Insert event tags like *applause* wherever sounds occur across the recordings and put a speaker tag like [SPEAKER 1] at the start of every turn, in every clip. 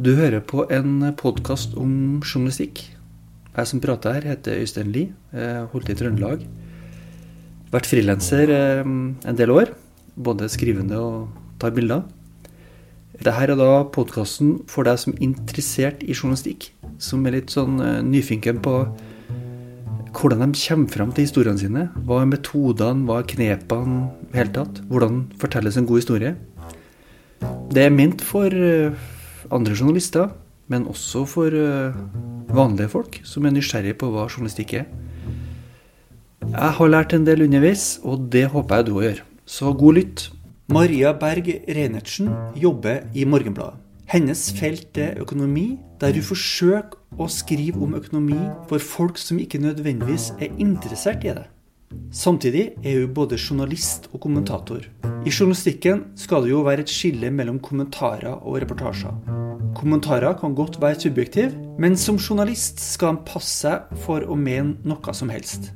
[SPEAKER 1] Du hører på en podkast om journalistikk. Jeg som prater her, heter Øystein Lie. Jeg holdt i Trøndelag. Vært frilanser eh, en del år. Både skrivende og tar bilder. Dette er da podkasten for deg som er interessert i journalistikk. Som er litt sånn eh, nyfinken på hvordan de kommer fram til historiene sine. Hva er metodene, hva er knepene i hele tatt? Hvordan fortelles en god historie? Det er ment for eh, andre journalister, men også for eh, vanlige folk som er nysgjerrige på hva journalistikk er. Jeg har lært en del underveis, og det håper jeg du òg gjør. Så god lytt. Maria Berg Reinertsen jobber i Morgenbladet. Hennes felt er økonomi, der hun forsøker å skrive om økonomi for folk som ikke nødvendigvis er interessert i det. Samtidig er hun både journalist og kommentator. I journalistikken skal det jo være et skille mellom kommentarer og reportasjer. Kommentarer kan godt være subjektive, men som journalist skal han passe seg for å mene noe som helst.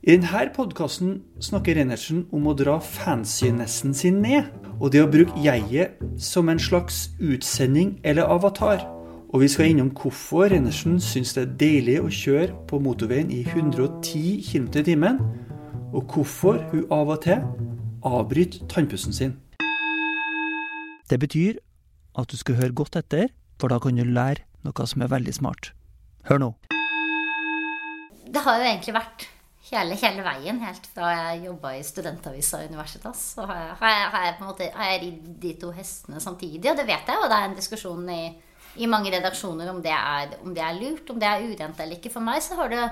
[SPEAKER 1] I denne podkasten snakker Reinertsen om å dra fansynessen sin ned, og det å bruke jeget som en slags utsending eller avatar. Og vi skal innom hvorfor Reinertsen syns det er deilig å kjøre på motorveien i 110 km i timen, og hvorfor hun av og til avbryter tannpussen sin. Det betyr at du skal høre godt etter, for da kan du lære noe som er veldig smart. Hør nå.
[SPEAKER 2] Det har jo egentlig vært hele, hele veien, helt fra jeg jobba i studentavisa Universitas, så har jeg, har, jeg, har, jeg, på en måte, har jeg ridd de to hestene samtidig. Og det vet jeg, og det er en diskusjon i, i mange redaksjoner om det, er, om det er lurt, om det er urent eller ikke. For meg så har det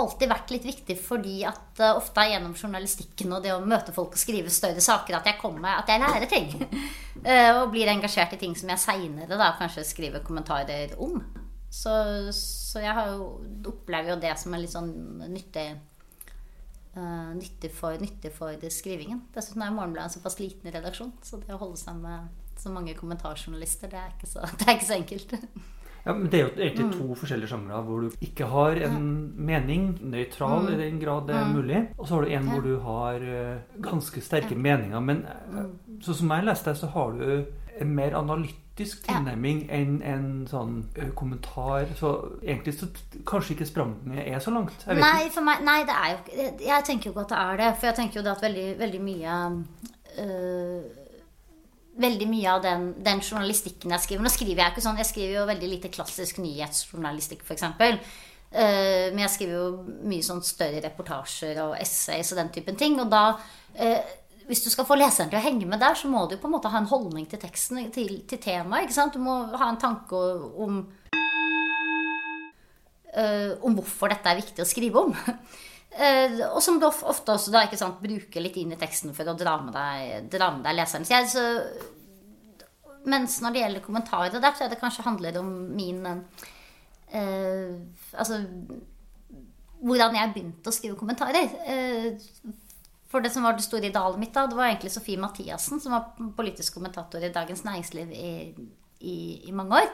[SPEAKER 2] alltid vært litt viktig fordi at uh, ofte gjennom journalistikken og det å møte folk og skrive større saker at jeg kommer, at jeg lærer ting. uh, *laughs* og blir engasjert i ting som jeg seinere kanskje skriver kommentarer om. Så, så jeg har jo, opplever jo det som er litt sånn nyttig uh, nyttig, for, nyttig for skrivingen. Dessuten er Morgenbladet en såpass liten redaksjon, så det å holde seg med så mange kommentarjournalister, det er ikke så, *laughs* det er ikke så enkelt.
[SPEAKER 1] Ja, men Det er jo egentlig mm. to forskjellige sjangre hvor du ikke har en mening, nøytral mm. i den grad det er mm. mulig, og så har du en hvor du har uh, ganske sterke meninger. Men uh, sånn som jeg leste det, så har du en mer analytisk tilnærming enn en sånn uh, kommentar. Så egentlig så kanskje ikke spranget er så langt.
[SPEAKER 2] nei, for meg, nei, det er jo Jeg tenker jo ikke at det er det. For jeg tenker jo det at veldig, veldig mye veldig mye av den, den, journalistikken jeg skriver Nå skriver jeg ikke sånn, jeg skriver jo veldig lite klassisk nyhetsjournalistikk, f.eks. Uh, eh, men jeg skriver jo mye sånn større reportasjer og essays og den typen ting. Og da, uh, hvis du skal få leseren til å henge med der, så må du på en måte ha en holdning til teksten, til, til temaet. Du må ha en tanke om uh, om hvorfor dette er viktig å skrive om. *laughs* Uh, og som du ofte også da, sant, bruker litt inn i teksten for å dra med deg, dra med deg leseren. Så jeg, så, mens når det gjelder kommentarer der, så er det kanskje handler om min uh, Altså hvordan jeg begynte å skrive kommentarer. Uh, for det som var det store idealet mitt da, det var egentlig Sofie Mathiassen, som var politisk kommentator i Dagens Næringsliv i, i, i mange år.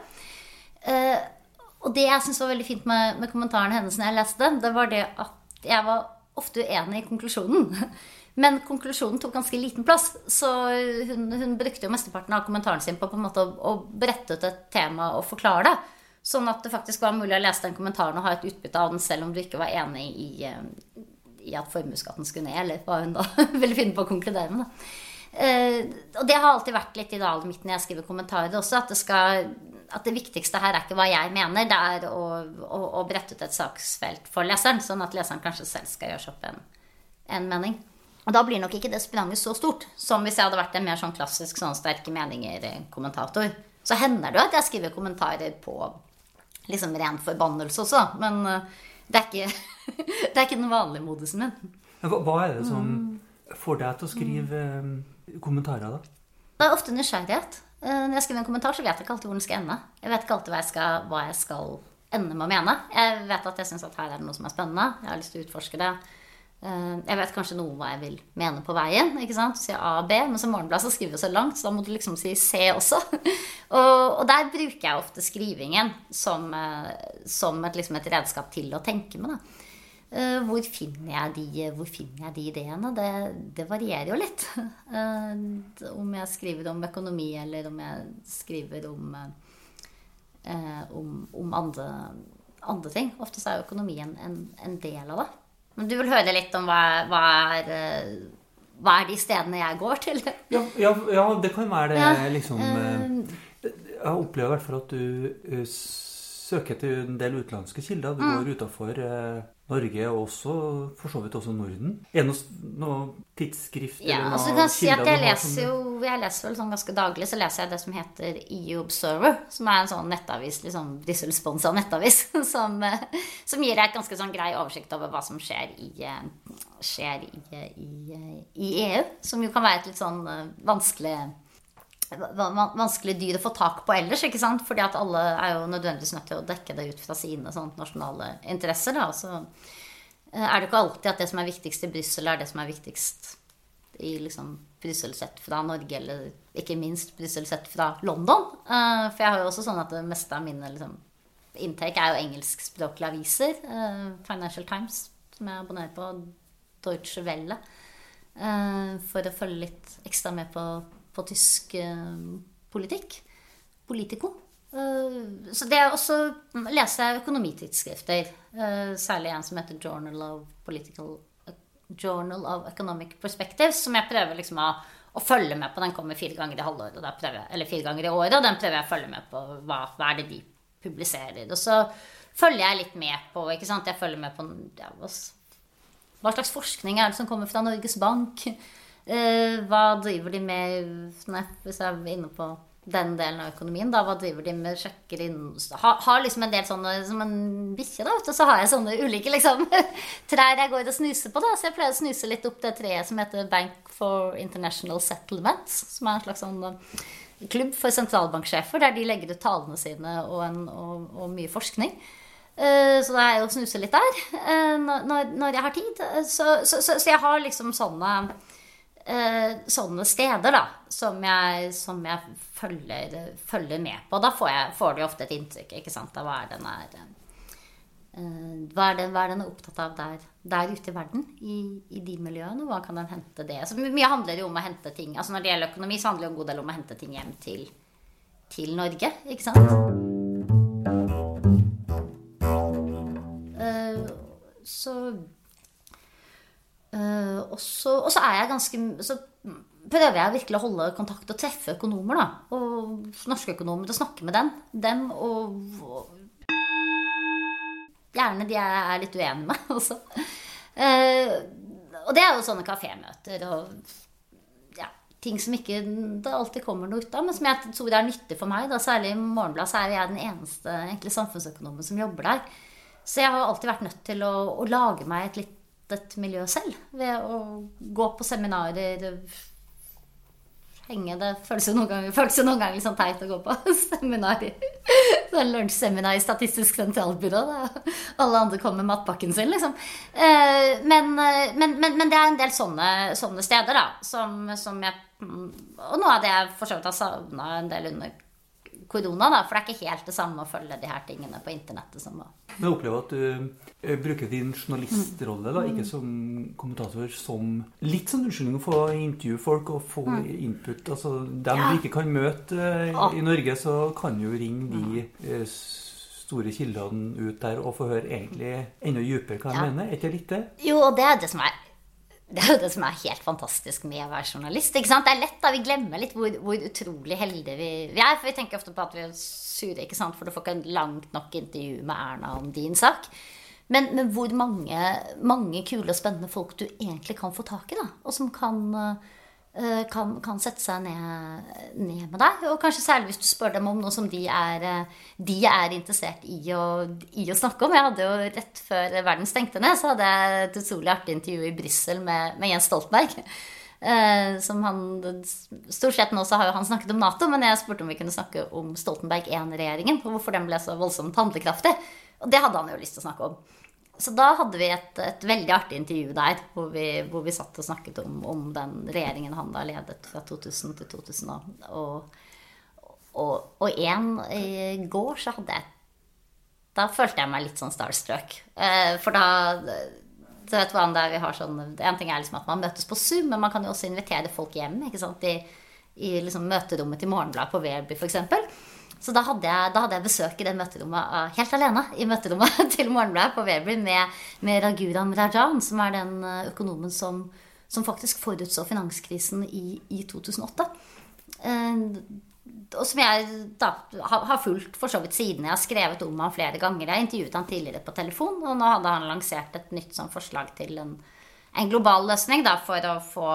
[SPEAKER 2] og det jeg syntes var veldig fint med, med kommentarene hennes når jeg leste den, det var det at jeg var ofte uenig i konklusjonen. *laughs* Men konklusjonen tok ganske liten plass. Så hun, hun brukte jo mesteparten av kommentaren sin på, på en måte å, å, brette ut et tema og forklare det. Sånn at det faktisk var mulig å lese den kommentaren og ha et utbytte av den, selv om du ikke var enig i, eh, i at formuesskatten skulle ned, eller hva hun da *laughs* ville finne på å konkludere med. Da. Eh, og det har alltid vært litt idealet mitt når jeg skriver kommentarer også, at det skal at det viktigste her er ikke hva jeg mener, det er å, å, å brette ut et saksfelt for leseren, sånn at leseren kanskje selv skal gjøre seg opp en, en, mening. Og da blir nok ikke det spranget så stort som hvis jeg hadde vært en mer sånn klassisk sånn sterke meninger-kommentator. Så hender det jo at jeg skriver kommentarer på liksom ren forbannelse også, men uh, det er ikke, *laughs* det er ikke den vanlige modusen min.
[SPEAKER 1] Hva, hva er det som mm. får deg til å skrive mm. kommentarer, da?
[SPEAKER 2] Det er ofte nysgjerrighet. Eh, når jeg skriver en kommentar, så vet jeg ikke alltid hvor den skal ende. Jeg vet ikke alltid hva jeg skal, hva jeg skal ende med å mene. Jeg vet at jeg syns at her er det noe som er spennende. Jeg har lyst til å utforske det. Eh, jeg vet kanskje noe hva jeg vil mene på veien. ikke sant? Sier A og B, men som Morgenblad så skriver vi så langt, så da må du liksom si C også. *laughs* og, og, der bruker jeg ofte skrivingen som, eh, som et, liksom et redskap til å tenke med. da. Eh, hvor finner jeg de, hvor finner jeg de ideene? Det, det varierer jo litt. *laughs* Eh, om jeg skriver om økonomi, eller om jeg skriver om, eh, om, om andre, andre, ting. Ofte så er jo økonomien en, en, del av det. Men du vil høre litt om hva, hva, er, hva er de stedene jeg går til? *laughs*
[SPEAKER 3] ja, ja, ja, det kan være det, ja, liksom Jeg opplever i hvert fall at du søker til en del utenlandske kilder. Du mm. går utafor Norge og også, for så vidt også Norden. Er det noe, noe tidsskrift
[SPEAKER 2] ja, eller altså, noe altså, si at jeg leser jo, jeg leser vel sånn ganske daglig så leser jeg det som heter EU Observer. Som er en sånn nettavis, liksom Brussel-sponsa nettavis. *laughs* Som, som, gir deg et ganske sånn grei oversikt over hva som skjer i, skjer i, i, i EU. Som jo kan være et litt sånn vanskelig vanskelig dyr å få tak på ellers. ikke sant? Fordi at alle er jo nødvendigvis nødt til å dekke det ut fra sine sånt, nasjonale interesser. da, Så eh, er det ikke alltid at det som er viktigst i Brussel, er det som er viktigst i liksom Brussel sett fra Norge, eller ikke minst Brussel sett fra London. Uh, for jeg har jo også sånn at det meste av mine liksom, intake er jo engelskspråklige aviser. Uh, Financial Times, som jeg abonnerer på. Deutsche Welle. For å følge litt ekstra med på på tysk eh, politikk. Politico. Eh, så det er også lese økonomitidsskrifter. Eh, særlig en som heter Journal of, Political, Journal of Economic Perspectives, som jeg prøver liksom å, å følge med på. Den kommer fire ganger i halvåret, eller fire ganger i året, og den prøver jeg å følge med på hva, hva er det de publiserer. Og så følger jeg litt med på ikke sant? Jeg følger med på ja, hva slags forskning er det som kommer fra Norges Bank? Eh, hva driver de med Hvis jeg er inne på den delen av økonomien, da, hva driver de med? Sjekker inn Har, har liksom en del sånne Som en bikkje, da, Og så har jeg sånne ulike liksom, *laughs* trær jeg går og snuser på. da, Så jeg pleier å snuse litt opp det treet som heter Bank for International Settlements. Som er en slags sånn eh, klubb for sentralbanksjefer, der de legger ut talene sine og, en, og, og mye forskning. Uh, så det er jo å snuse litt der når, når, jeg har tid. Så, så, så, så jeg har liksom sånne eh, sånne steder da, som jeg, som jeg følger, følger, med på. Da får, jeg, får du ofte et inntrykk ikke sant, av hva er den er, eh, hva, er den, hva er den opptatt av der, der ute i verden, i, i, de miljøene? Hva kan den hente det? Så mye handler jo om å hente ting altså Når det gjelder økonomi, så handler det en god del om å hente ting hjem til, til Norge, ikke sant? Uh, så Uh, og, så, er jeg ganske Så prøver jeg virkelig å holde kontakt og treffe økonomer. da, og Norske økonomer. Og snakke med dem. dem og, og, Gjerne de jeg er litt uenig med også. *laughs* Uh, og det er jo sånne kafémøter og ja, ting som ikke det alltid kommer noe ut av, men som jeg tror er nyttig for meg. Da, særlig i Morgenbladet så er jeg den eneste samfunnsøkonomen som jobber der. Så jeg har alltid vært nødt til å, å lage meg et litt et miljø selv. Ved å gå på seminarer henge Det føles jo noen ganger, føles jo noen ganger sånn teit å gå på *laughs* seminar. Sånn lunsjseminar i Statistisk sentralbyrå. Da. Alle andre kommer med matpakken sin, liksom. Eh, men, eh, men, men, men, det er en del sånne, sånne steder, da, som, som jeg Og noe av det jeg for så vidt har savna en del under korona, da, for det er ikke helt det samme å følge de her tingene på internettet som å
[SPEAKER 3] jeg opplever at du eh, bruker din journalistrolle, da, ikke som kommentator, som litt sånn unnskyldning å få intervjue folk og få mm. input. Altså, dem ja. du ikke kan møte uh, i Norge, så kan jo ringe de uh, store kildene ut der og få høre egentlig enda dypere hva de ja. mener. Er ikke litt det?
[SPEAKER 2] Jo, og det er det som er det er jo det som er helt fantastisk med å være journalist. ikke sant? Det er lett da, Vi glemmer litt hvor, hvor utrolig heldige vi, vi, er. For vi tenker ofte på at vi er sure, ikke sant? for du får ikke en langt nok intervju med Erna om din sak. Men, men hvor mange, mange, kule og spennende folk du egentlig kan få tak i. da, Og som kan uh, kan, kan, sette seg ned, ned, med deg. Og kanskje særlig hvis du spør dem om noe som de er, eh, de er interessert i å, i å, snakke om. Jeg hadde jo Rett før verden stengte ned, så hadde jeg et utrolig artig intervju i Brussel med, med, Jens Stoltenberg. *laughs* Eh, som han, Stort sett nå så har jo han snakket om Nato, men jeg spurte om vi kunne snakke om Stoltenberg I-regjeringen. Og hvorfor den ble så voldsomt handlekraftig. Og det hadde han jo lyst til å snakke om. Så da hadde vi et, et, veldig artig intervju der, hvor vi, hvor vi satt og snakket om, om, den regjeringen han da ledet fra 2000 til 2000. Og, og, en i går så hadde jeg Da følte jeg meg litt sånn starstruck. Eh, for da du vet hvordan det er, vi har sånn, En ting er liksom at man møtes på Zoom, men man kan jo også invitere folk hjem ikke sant? I, i liksom møterommet til Morgenbladet på Weerby f.eks. Så da hadde, jeg, da hadde jeg besøk i det møterommet uh, helt alene i møterommet *laughs* til Morgenbladet på Weber med, med Raguram Rajan, som er den uh, økonomen som, som faktisk forutså finanskrisen i, i 2008. Uh, og som jeg da har fulgt for så vidt siden jeg har skrevet om ham flere ganger. Jeg intervjuet han tidligere på telefon, og nå hadde han lansert et nytt sånn forslag til en, en, global løsning da, for å få,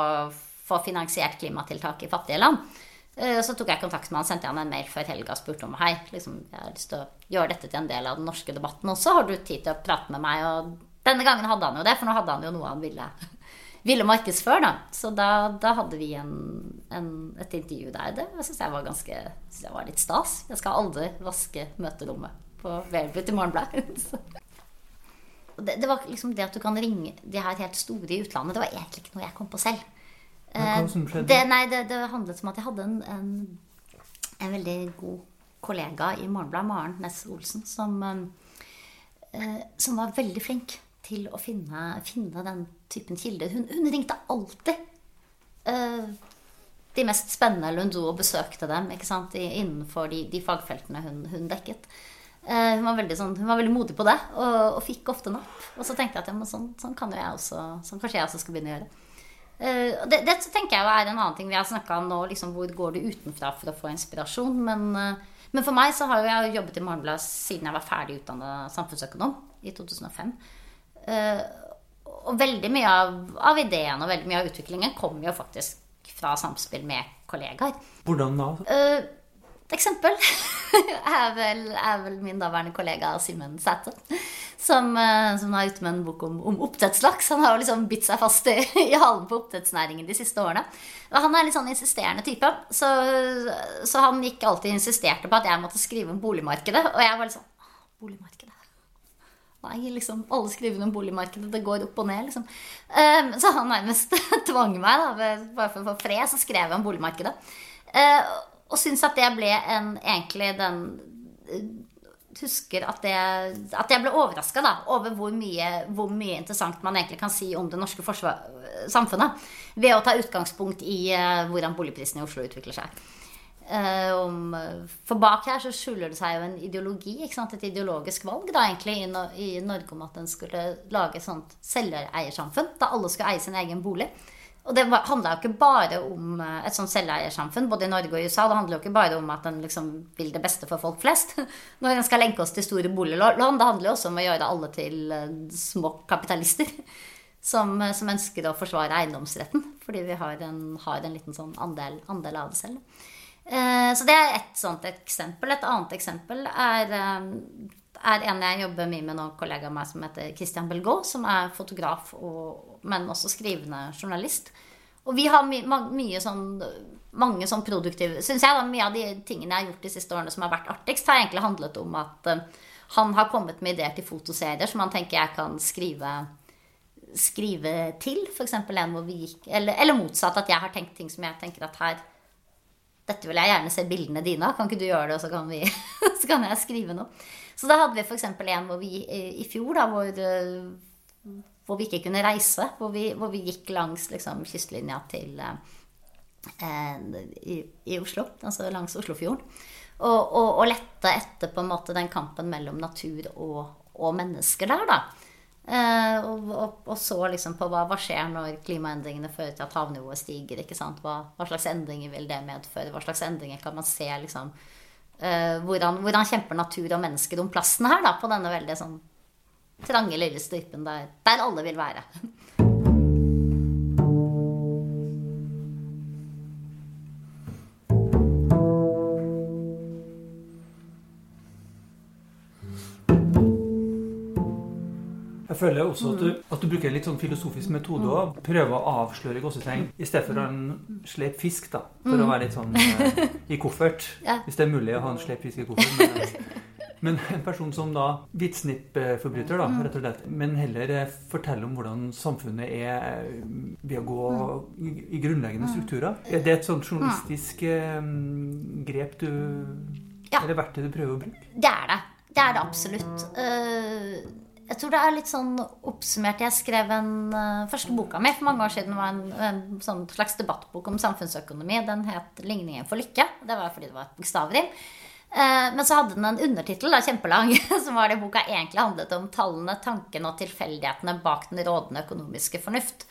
[SPEAKER 2] få, finansiert klimatiltak i fattige land. Eh, så tok jeg kontakt med han, sendte han en mail før helga og spurte om hei, liksom, jeg har lyst til å gjøre dette til en del av den norske debatten også. Har du tid til å prate med meg? Og denne gangen hadde han jo det, for nå hadde han jo noe han ville *laughs* ville markedsføre. Da. Så da, da hadde vi en, en, et intervju der. Det syns jeg var ganske synes jeg var litt stas. Jeg skal aldri vaske møterommet på Velbut i Morgenbladet. *laughs* Det, det, var liksom det at du kan ringe de her helt store i utlandet, det var egentlig ikke noe jeg kom på selv.
[SPEAKER 3] Hva som
[SPEAKER 2] skjedde? Det, nei, det, det handlet om at jeg hadde en, en, en veldig god kollega i Morgenbladet, Maren Næss Olsen, som, eh, som var veldig flink til å finne, finne den typen kilder. Hun, hun ringte alltid de mest spennende, hun dro og besøkte dem innenfor de, de fagfeltene hun, hun dekket. Hun, var sånn, hun, var veldig modig på det, og, og fikk ofte napp. Og så tenkte jeg at ja, sånn, sånn, kan jo jeg også, sånn kanskje jeg også skal begynne å gjøre. Uh, det, det tenker jeg er en annen ting vi har snakka om nå. Liksom, hvor går du utenfra for å få inspirasjon? Men, uh, men for meg så har jo jeg jobbet i Morgenbladet siden jeg var ferdig utdannet samfunnsøkonom i 2005. Uh, og veldig mye av, av ideen og veldig mye av utviklingen kommer jo faktisk fra samspill med kollegaer.
[SPEAKER 3] Hvordan da?
[SPEAKER 2] Uh, eksempel *laughs* er vel, er vel, min daværende kollega Simen Sæthe. Som, uh, som er ute med en bok om, om oppdrettslaks. Han har jo liksom bitt seg fast i, *laughs* i halen på oppdrettsnæringen de siste årene. Og han er litt sånn insisterende type. Så, så han gikk alltid insisterte på at jeg måtte skrive om boligmarkedet. Og jeg var litt sånn Boligmarkedet? Nei, liksom, alle skriver om boligmarkedet. Det går opp og ned, liksom. Um, så han nærmest *laughs* tvang meg, da, bare for å få fred, så skrev jeg om boligmarkedet. Uh, og syns at det ble en egentlig den uh, Husker at, det, at jeg ble overraska over hvor mye, hvor mye, interessant man egentlig kan si om det norske samfunnet ved å ta utgangspunkt i uh, hvordan boligprisene i Oslo utvikler seg. Om, for bak her så skjuler det seg jo en ideologi, et ideologisk valg da egentlig i, no, i, Norge om at en skulle lage et sånt selgereiersamfunn. da alle skulle eie sin egen bolig. Og det handla jo ikke bare om eh, et sånt selveiersamfunn, både i Norge og i USA. Det handler jo ikke bare om at en liksom vil det beste for folk flest *laughs* når en skal lenke oss til store boliglån. Det handler jo også om å gjøre alle til uh, små kapitalister. *laughs* Som, som, ønsker å forsvare eiendomsretten, fordi vi har en, har en liten sånn andel, andel av det selv. Eh, så det er et sånt eksempel. Et annet eksempel er, eh, er en jeg jobber mye med nå, kollega av meg som heter Christian Belgaud, som er fotograf, og, men også skrivende journalist. Og vi har my, mye sånn mange sånn produktive Syns jeg da mye av de tingene jeg har gjort de siste årene som har vært artigst, har egentlig handlet om at uh, han har kommet med ideer til fotoserier som han tenker jeg kan skrive skrive til. F.eks. en hvor vi gikk eller, eller motsatt, at jeg har tenkt ting som jeg tenker at her dette vil jeg gjerne se bildene dine av. Kan ikke du gjøre det, og så kan, vi, *laughs* så kan jeg skrive noe. Så da hadde vi f.eks. en hvor vi i fjor, da, hvor, eh, hvor, vi ikke kunne reise. Hvor vi, hvor vi gikk langs liksom, kystlinja til eh, i, i, Oslo, altså langs Oslofjorden. Og, og, og lette etter på en måte den kampen mellom natur og, og mennesker der, da. Eh, og, så liksom på hva, hva, skjer når klimaendringene fører til at havnivået stiger. ikke Hva, hva, slags endringer vil det medføre? Hva slags endringer kan man se? Liksom, uh, hvordan, hvordan, kjemper natur og mennesker om plassen her da, på denne veldig sånn trange, lille strypen der, der alle vil være? *laughs*
[SPEAKER 3] føler også at du, at du bruker en litt sånn filosofisk metode òg. prøver å avsløre gåsetegn i stedet for en sleip fisk, da. For å være litt sånn eh, i koffert. *laughs* Hvis det er mulig å ha en sleip fisk i koffert. Men, men en person som da hvitsnippforbryter, da, rett og slett. Men heller eh, forteller om hvordan samfunnet er eh, ved å gå i, i grunnleggende strukturer. Er det et sånt journalistisk grep du ja. Eller verktøy du prøver å bruke?
[SPEAKER 2] Det er det. Det er det absolutt. Uh, jeg tror det er litt sånn oppsummert. Jeg skrev en uh, første boka mi for mange år siden. var en, en sånn slags debattbok om samfunnsøkonomi. Den het 'Ligningen for lykke'. Det var fordi det var et bokstavrim. Uh, men så hadde den en undertittel, kjempelang, *laughs* som var det boka egentlig handlet om tallene, tankene og tilfeldighetene bak den rådende økonomiske fornuft.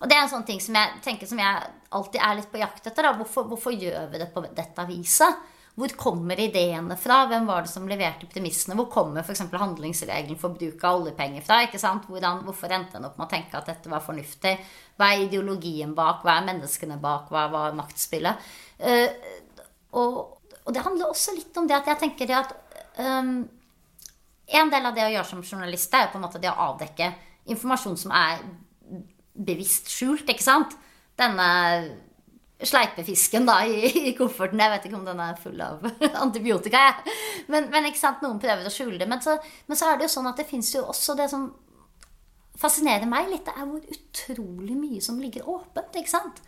[SPEAKER 2] Og det er en sånn ting som jeg tenker som jeg alltid er litt på jakt etter. Hvorfor, hvorfor, gjør vi det på dette viset? Hvor kommer ideene fra? Hvem var det som leverte premissene? Hvor kommer f.eks. handlingsregelen for bruk av oljepenger fra? ikke sant? Hvordan, hvorfor endte en opp med å tenke at dette var fornuftig? Hva er ideologien bak? Hva er menneskene bak? Hva var maktspillet? Uh, og, og, det handler også litt om det at jeg tenker at um, En del av det å gjøre som journalist er på en måte det å avdekke informasjon som er bevisst skjult, ikke sant? Denne sleipefisken da, i, i, kofferten. Jeg vet ikke om den er full av *laughs* antibiotika. Men, men, ikke sant, noen prøver å skjule det. Men så, men så er det jo sånn at det fins jo også det som fascinerer meg litt, det er hvor utrolig mye som ligger åpent. ikke sant?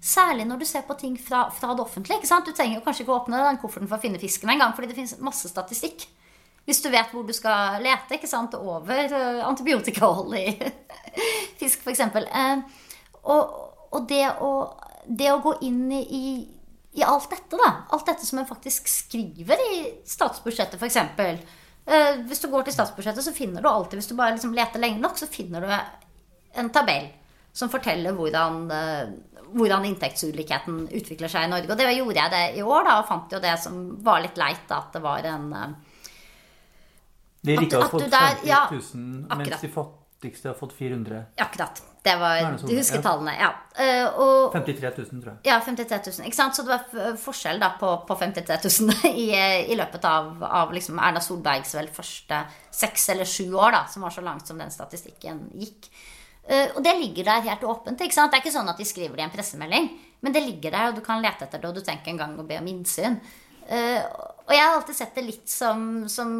[SPEAKER 2] Særlig når du ser på ting fra, fra det offentlige. ikke sant? Du trenger jo kanskje ikke å åpne den kofferten for å finne fisken engang, fordi det fins masse statistikk. Hvis du vet hvor du skal lete ikke sant? over uh, antibiotikahold i *laughs* fisk, f.eks. Uh, og, og det å det å gå inn i, i, alt dette, da Alt dette som en faktisk skriver i statsbudsjettet, f.eks. Eh, hvis du går til statsbudsjettet, så finner du alltid Hvis du bare liksom leter lenge nok, så finner du en tabell som forteller hvordan, eh, hvordan inntektsulikheten utvikler seg i Norge. Og det gjorde jeg det i år, da, og fant jo det som var litt leit, da, at det var en eh,
[SPEAKER 3] De rike har fått 50 000, ja, mens de fattigste har fått 400.
[SPEAKER 2] Akkurat. Det var Du husker ja. tallene. Ja.
[SPEAKER 3] Uh, og, 53 000, tror jeg.
[SPEAKER 2] Ja, 53 000. Ikke sant? Så det var forskjell da på, på 53 000 *laughs* i, i løpet av, av liksom Erna Solbergs vel første seks eller sju år, da, som var så langt som den statistikken gikk. Uh, og det ligger der helt åpent. ikke sant? Det er ikke sånn at de skriver det i en pressemelding, men det ligger der, og du kan lete etter det, og du tenker en gang å be om innsyn. Og jeg har alltid sett det litt som, som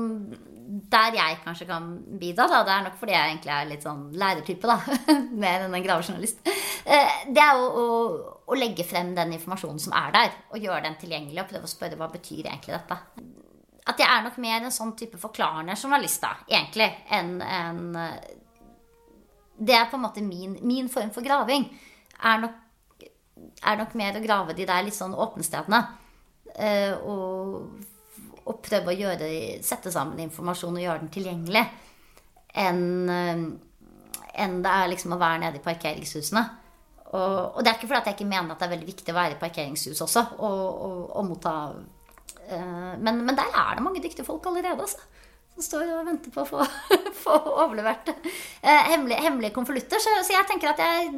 [SPEAKER 2] der jeg kanskje kan bidra, da, det er nok fordi jeg egentlig er litt sånn lærertype, da, *laughs* mer enn en gravejournalist, uh, det er å, å, å, legge frem den informasjonen som er der, og gjøre den tilgjengelig, og prøve å spørre hva betyr egentlig dette. At jeg er nok mer en sånn type forklarende journalist, da, egentlig, enn en, Det er på en måte min, min form for graving. Er nok, er nok mer å grave de der litt sånn åpne stedene. og og prøve å gjøre, sette sammen informasjon og gjøre den tilgjengelig, enn, eh, enn det er liksom å være nede i parkeringshusene. Og, og, det er ikke fordi jeg ikke mener at det er veldig viktig å være i parkeringshus også og, og, og motta uh, men, men, der er det mange dyktige folk allerede, altså. Som står og venter på å få, *laughs* få overlevert uh, hemmelige, hemmelige konvolutter. Så, så, jeg tenker at jeg,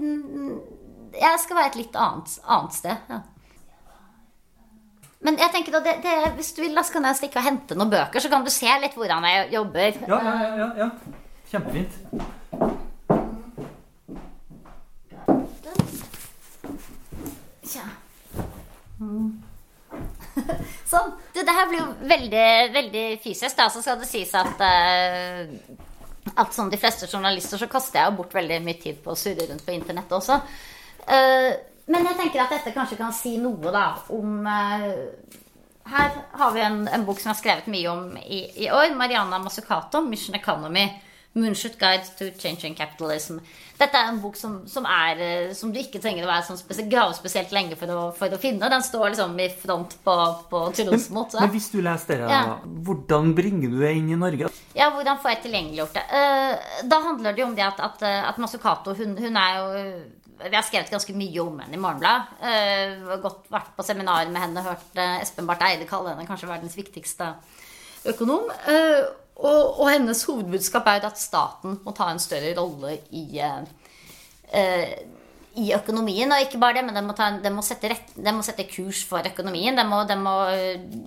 [SPEAKER 2] jeg skal være et litt annet, annet sted. Ja. Men jeg tenker da, det, det, hvis du vil, da så kan jeg stikke og hente noen bøker, så kan du se litt hvordan jeg jobber.
[SPEAKER 3] Ja, ja, ja. ja. Kjempefint.
[SPEAKER 2] Ja. *laughs* Sånn. Du, det her blir jo veldig, veldig fysisk, da. Så skal det sies at uh, at som de fleste journalister så kaster jeg jo bort veldig mye tid på å surre rundt på internettet også. Uh, men jeg tenker at dette kanskje kan si noe da om uh, Her har vi en, en, bok som jeg har skrevet mye om i, i år. Mariana Mazzucato, 'Mission Economy'. Moonshot Guide to Changing Capitalism. Dette er en bok som, som, er, eh, som du ikke trenger å være sånn spesielt, grave spesielt lenge for å, for å, finne. Den står liksom i front på, på Tronsmot.
[SPEAKER 3] Men, *laughs* men, hvis du leser det, ja. hvordan bringer du det inn i Norge?
[SPEAKER 2] Ja, hvordan får jeg tilgjengeliggjort det? Uh, da handler det jo om det at, at, at Masukato, hun, hun er jo vi har skrevet ganske mye om henne i Morgenbladet. Uh, gått, vært på seminar med henne, hørt uh, Espen Barth Eide kalle henne kanskje verdens viktigste økonom. Uh, og, og, hennes hovedbudskap er at staten må ta en større rolle i, i økonomien. Og ikke bare det, men den må, en, må, sette, må sette, kurs for økonomien. Den må, den må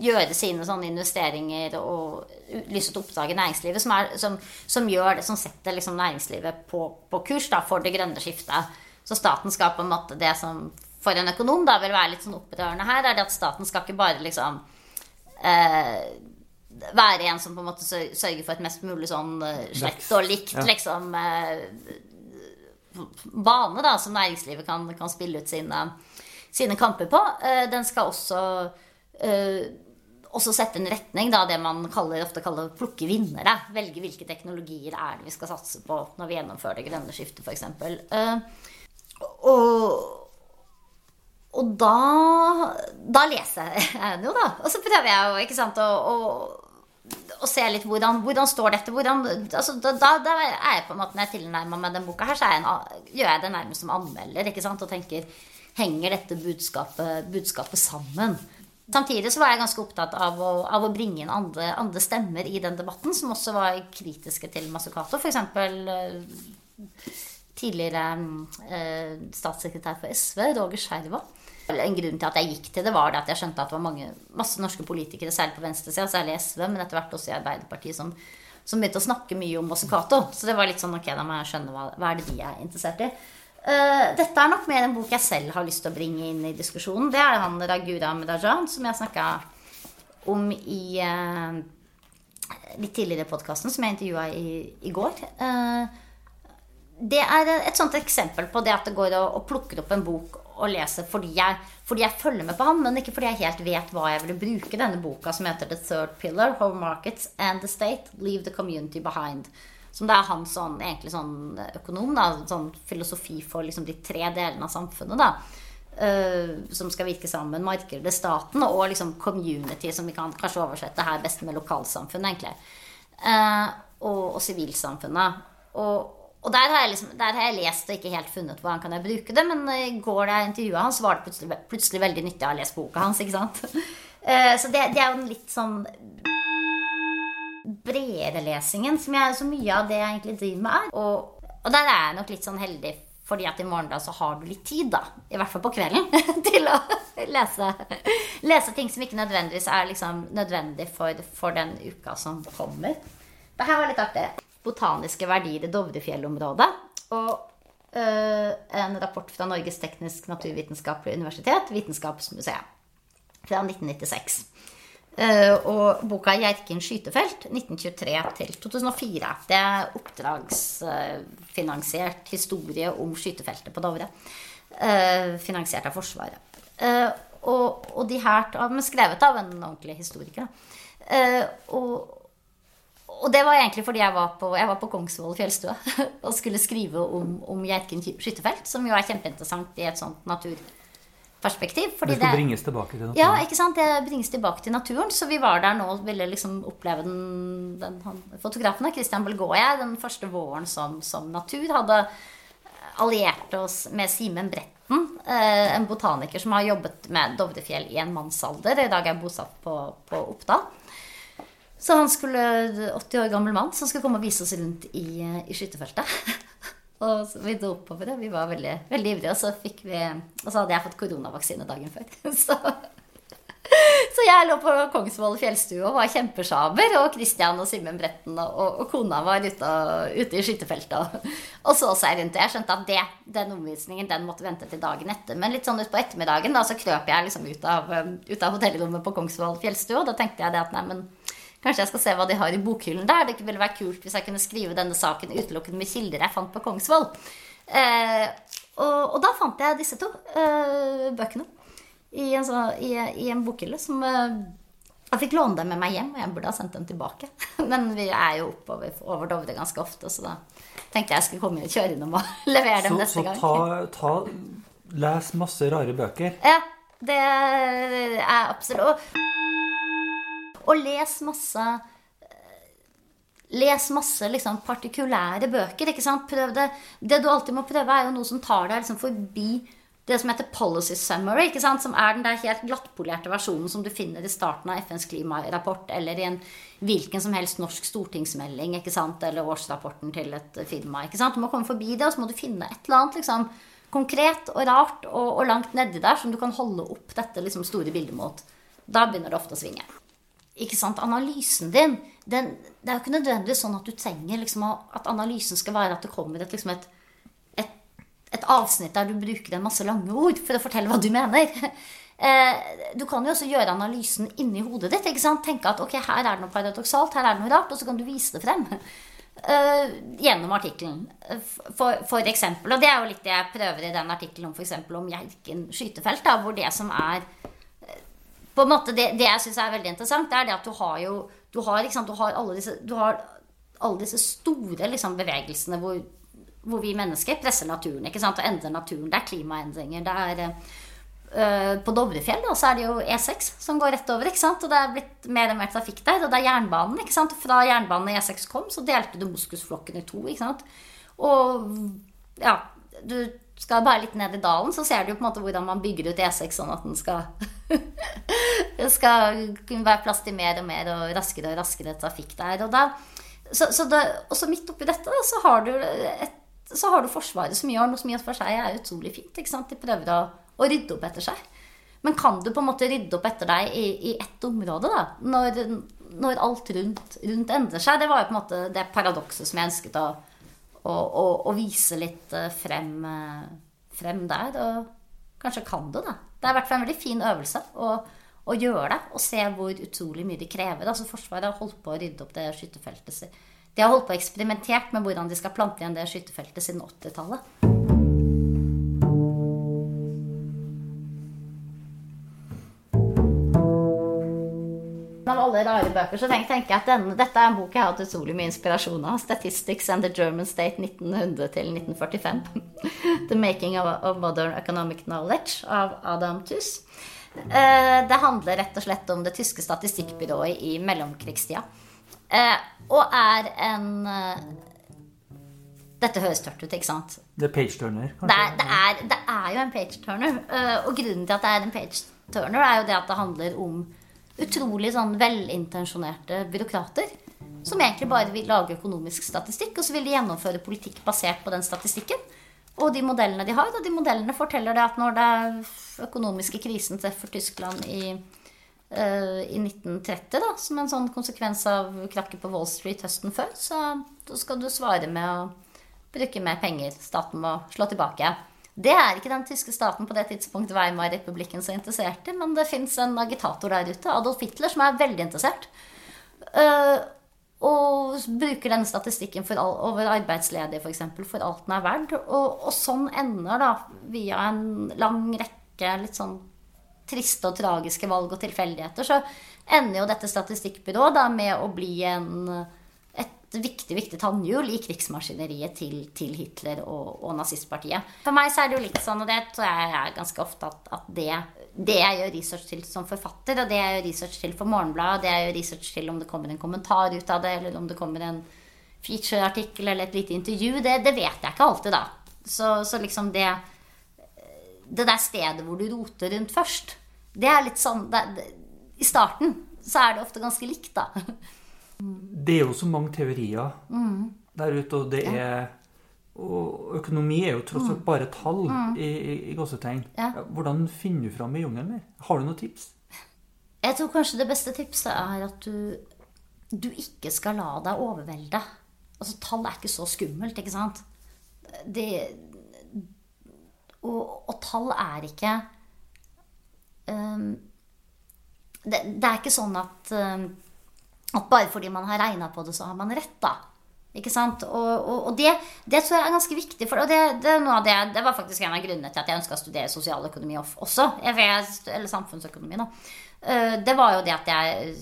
[SPEAKER 2] gjøre sine investeringer og lyse ut oppdrag i næringslivet som, er, som, som, gjør det, som setter liksom næringslivet på, på kurs da, for det grønne skiftet. Så staten skal på en måte Det som for en økonom da vil være litt sånn opprørende her, er det at staten skal ikke bare liksom eh, være en som på en måte sørger for et mest mulig sånn eh, slett og likt, ja. liksom eh, bane da, som næringslivet kan, kan spille ut sine, sine kamper på. Eh, den skal også eh, også sette en retning, da, det man kaller, ofte kaller plukke vinnere. Velge hvilke teknologier er det vi skal satse på når vi gjennomfører det grønne skiftet, f.eks. Og, og da, da leser jeg *laughs* den jo, da. Og så prøver jeg jo ikke sant, å, å se litt hvordan, hvordan står dette hvordan, altså, da, da, er jeg på en måte, Når jeg tilnærmer meg den boka her, så en, gjør jeg det nærmest som anmelder ikke sant, og tenker Henger dette budskapet, budskapet sammen? Samtidig så var jeg ganske opptatt av å, av å bringe inn andre, andre, stemmer i den debatten, som også var kritiske til Masukato. F.eks. Tidligere eh, statssekretær for SV, Roger Skjerva. En grunn til at jeg gikk til det, var det at jeg skjønte at det var mange, masse norske politikere, særlig på venstresida, særlig SV, men etter hvert også i Arbeiderpartiet, som, som begynte å snakke mye om Masukato. Så det var litt sånn ok, da må jeg skjønne hva, hva er det de er interessert i. Uh, dette er nok mer en bok jeg selv har lyst til å bringe inn i diskusjonen. Det er han Ragura Medajan, som jeg snakka om i uh, litt tidligere i podkasten, som jeg intervjua i, i, går. Uh, det er et sånt eksempel på det at det går og, og plukker opp en bok og leser fordi jeg, fordi jeg, følger med på han, men ikke fordi jeg helt vet hva jeg ville bruke denne boka, som heter The Third Pillar, Home Markets and the State, Leave the Community Behind. Som det er hans sånn, egentlig sånn økonom, da, sånn filosofi for liksom de tre delene av samfunnet. da, uh, Som skal virke sammen. Markedet, staten og liksom community, som vi kan kanskje oversette her best med lokalsamfunnet, egentlig. Uh, og sivilsamfunnet. Og, og der, har liksom, der, har jeg lest og ikke helt funnet hvordan kan jeg bruke det. Men i går da jeg intervjua han, så var det plutselig, plutselig veldig nyttig å ha lest boka hans. ikke sant? Uh, *laughs* så det, det er jo en litt sånn bredere lesingen, som jeg, så mye av det jeg egentlig driver med, er. Og, og der er jeg nok litt sånn heldig, fordi at i morgen da så har du litt tid, da, i hvert fall på kvelden, *laughs* til å lese, lese ting som ikke nødvendigvis er liksom nødvendig for, for den uka som kommer. Det her var litt artig. Botaniske verdier i Dovrefjellområdet. Og øh, en rapport fra Norges teknisk naturvitenskapelige universitet, Vitenskapsmuseet, fra 1996. Uh, og boka 'Hjerkinn skytefelt' 1923 til 2004. Det er oppdragsfinansiert historie om skytefeltet på Dovre. Uh, finansiert av Forsvaret. Uh, og, og, de her men skrevet av en ordentlig historiker. Og, og, det var egentlig fordi jeg var på, jeg var på Kongsvoll fjellstue *laughs* og skulle skrive om, om Hjerkinn skytefelt, som jo er kjempeinteressant i et sånt natur perspektiv.
[SPEAKER 3] det skal bringes tilbake til naturen?
[SPEAKER 2] Ja, ikke sant? det bringes tilbake til naturen. Så vi var der nå og ville liksom oppleve den, den han, Fotografen Christian Belgaard og jeg, den første våren som, som, natur, hadde alliert oss med Simen Bretten, eh, en botaniker som har jobbet med Dovrefjell i en mannsalder. I dag er bosatt på, på Oppdal. Så han skulle, 80 år gammel mann som skulle komme og vise oss rundt i, i skytefeltet. *laughs* Og vi dro oppover det. Vi var veldig, veldig ivrige. Og så, vi, og så hadde jeg fått koronavaksine dagen før. *laughs* Så, så jeg lå på Kongsvoll fjellstue og var kjempesjaber. Og Kristian og Simen Bretten og, og, kona var ute, ute i skytefeltet og, og, så seg rundt. Jeg skjønte at det, den omvisningen den måtte vente til dagen etter. Men litt sånn utpå ettermiddagen da, så krøp jeg liksom ut av, ut av hotellrommet på Kongsvoll fjellstue. Og da tenkte jeg det at nei, men Kanskje jeg skal se hva de har i bokhyllen der. Det ville vært kult hvis jeg kunne skrive denne saken utelukkende med kilder jeg fant på Kongsvoll. Eh, og, og, da fant jeg disse to eh, bøkene i en, så, i, i en bokhylle som eh, Jeg fikk låne dem med meg hjem, og jeg burde ha sendt dem tilbake. *laughs* Men vi er jo oppover over Dovre ganske ofte, så da tenkte jeg jeg skulle komme og kjøre innom og *laughs* levere dem så, neste gang.
[SPEAKER 3] Så ta, ta, les masse rare bøker.
[SPEAKER 2] Ja, det er absolutt og les masse Les masse liksom, partikulære bøker. ikke sant? Prøv det. det du alltid må prøve, er jo noe som tar deg liksom, forbi det som heter policy summary, ikke sant? som er den der helt glattpolerte versjonen som du finner i starten av FNs klimarapport eller i en hvilken som helst norsk stortingsmelding ikke sant? eller årsrapporten til et firma. ikke sant? Du må komme forbi det, og så må du finne et eller annet liksom, konkret og rart og, og langt nedi der som du kan holde opp dette liksom, store bildet mot. Da begynner det ofte å svinge ikke sant, analysen din den, Det er jo ikke nødvendigvis sånn at du trenger liksom, at analysen skal være at det kommer et, liksom et, et, et, avsnitt der du bruker en masse lange ord for å fortelle hva du mener. *laughs* Eh, du kan jo også gjøre analysen inni hodet ditt. ikke sant? Tenke at ok, her er det noe paradoksalt, her er det noe rart, og så kan du vise det frem. Uh, *laughs* gjennom artikkelen, for, for, eksempel. Og det er jo litt det jeg prøver i den artikkelen om f.eks. om Hjerken skytefelt, da, hvor det som er på en måte det, det jeg syns er veldig interessant, det er det at du har jo Du har, liksom, du har alle disse, du har alle disse store liksom, bevegelsene hvor, hvor, vi mennesker presser naturen ikke sant? og endrer naturen. Det er klimaendringer. det er uh, på Dovrefjell da, så er det jo E6 som går rett over. ikke sant? Og det er blitt mer og mer trafikk der. Og det er jernbanen. ikke sant? Fra jernbanen E6 kom, så delte du moskusflokken i to. ikke sant? Og ja, du skal bare litt ned i dalen, så ser du på en måte hvordan man bygger ut E6 sånn at den skal *laughs* skal kunne være plass til mer og mer og raskere og raskere trafikk der. Og, da, så, så det, også midt oppi dette så har et, så har du Forsvaret som gjør noe som i og for seg er utrolig fint. De prøver å, å, rydde opp etter seg. Men kan du på en måte rydde opp etter deg i, i ett område, da? Når, når alt rundt, rundt, endrer seg? Det var jo på en måte det paradokset som jeg ønsket å og, og, vise litt eh, frem, eh, frem, der. Og kanskje kan du, da. Det er i hvert fall en veldig fin øvelse å, å gjøre det. Og se hvor utrolig mye det krever. Altså Forsvaret har holdt på å rydde opp det skytterfeltet. De har holdt på å eksperimentert med hvordan de skal plante igjen det skytterfeltet siden 80-tallet. Av alle rare bøker, så tenker, jeg at denne, dette er en bok jeg har hatt utrolig mye inspirasjon av. 'Statistics and the German State 1900 til 1945'. *laughs* 'The Making of, of, Modern Economic Knowledge' av Adam Tuss. Eh, det handler rett og slett om det tyske statistikkbyrået i mellomkrigstida. Eh, og er en eh, dette høres tørt ut, ikke sant?
[SPEAKER 3] Det er page-turner,
[SPEAKER 2] kanskje? Det er, det, er, det er, jo en page-turner. Og grunnen til at det er en page-turner, er jo det at det handler om utrolig sånn velintensjonerte byråkrater som egentlig bare vil lage økonomisk statistikk, og så vil de gjennomføre politikk basert på den statistikken. Og de modellene de har. Og de modellene forteller det at når det økonomiske krisen treffer Tyskland i, uh, i 1930, da, som en sånn konsekvens av krakket på Wall Street høsten før, så skal du svare med å bruke mer penger. Staten må slå tilbake. Det er ikke den tyske staten på det tidspunktet Weimar-republikken så interessert i, men det fins en agitator der ute, Adolf Hitler, som er veldig interessert. Uh, og bruker denne statistikken all, over arbeidsledige, f.eks., for, eksempel, for alt den er verdt. Og, og, sånn ender, da, via en lang rekke litt sånn triste og tragiske valg og tilfeldigheter, så ender jo dette statistikkbyrået da med å bli en viktig viktig tannhjul i krigsmaskineriet til, til Hitler og, og, nazistpartiet. For meg så er det jo litt sånn, og det tror jeg er ganske ofte, at, at det, det, jeg gjør research til som forfatter, og det jeg gjør research til for Morgenbladet, det jeg gjør research til om det kommer en kommentar ut av det, eller om det kommer en featureartikkel eller et lite intervju, det, det, vet jeg ikke alltid, da. Så, så liksom det Det der stedet hvor du roter rundt først, det er litt sånn det, I starten så er det ofte ganske likt, da. *laughs*
[SPEAKER 3] Det er jo så mange teorier mm. der ute, og det er Og økonomi er jo tross alt mm. bare tall mm. i, i, i gåsetegn. Ja. Hvordan finner du fram i jungelen? Har du noen tips?
[SPEAKER 2] Jeg tror kanskje det beste tipset er at du, du ikke skal la deg overvelde. Altså, tall er ikke så skummelt, ikke sant? Det, og, og, tall er ikke um, det, det, er ikke sånn at um, at bare fordi man har regna på det, så har man rett, da. Ikke sant? Og, og, og det, det, tror jeg er ganske viktig. For, og det, det, det, det, var faktisk en av grunnene til at jeg ønska å studere sosialøkonomi også. Eller samfunnsøkonomi, da. Eh, det var jo det at jeg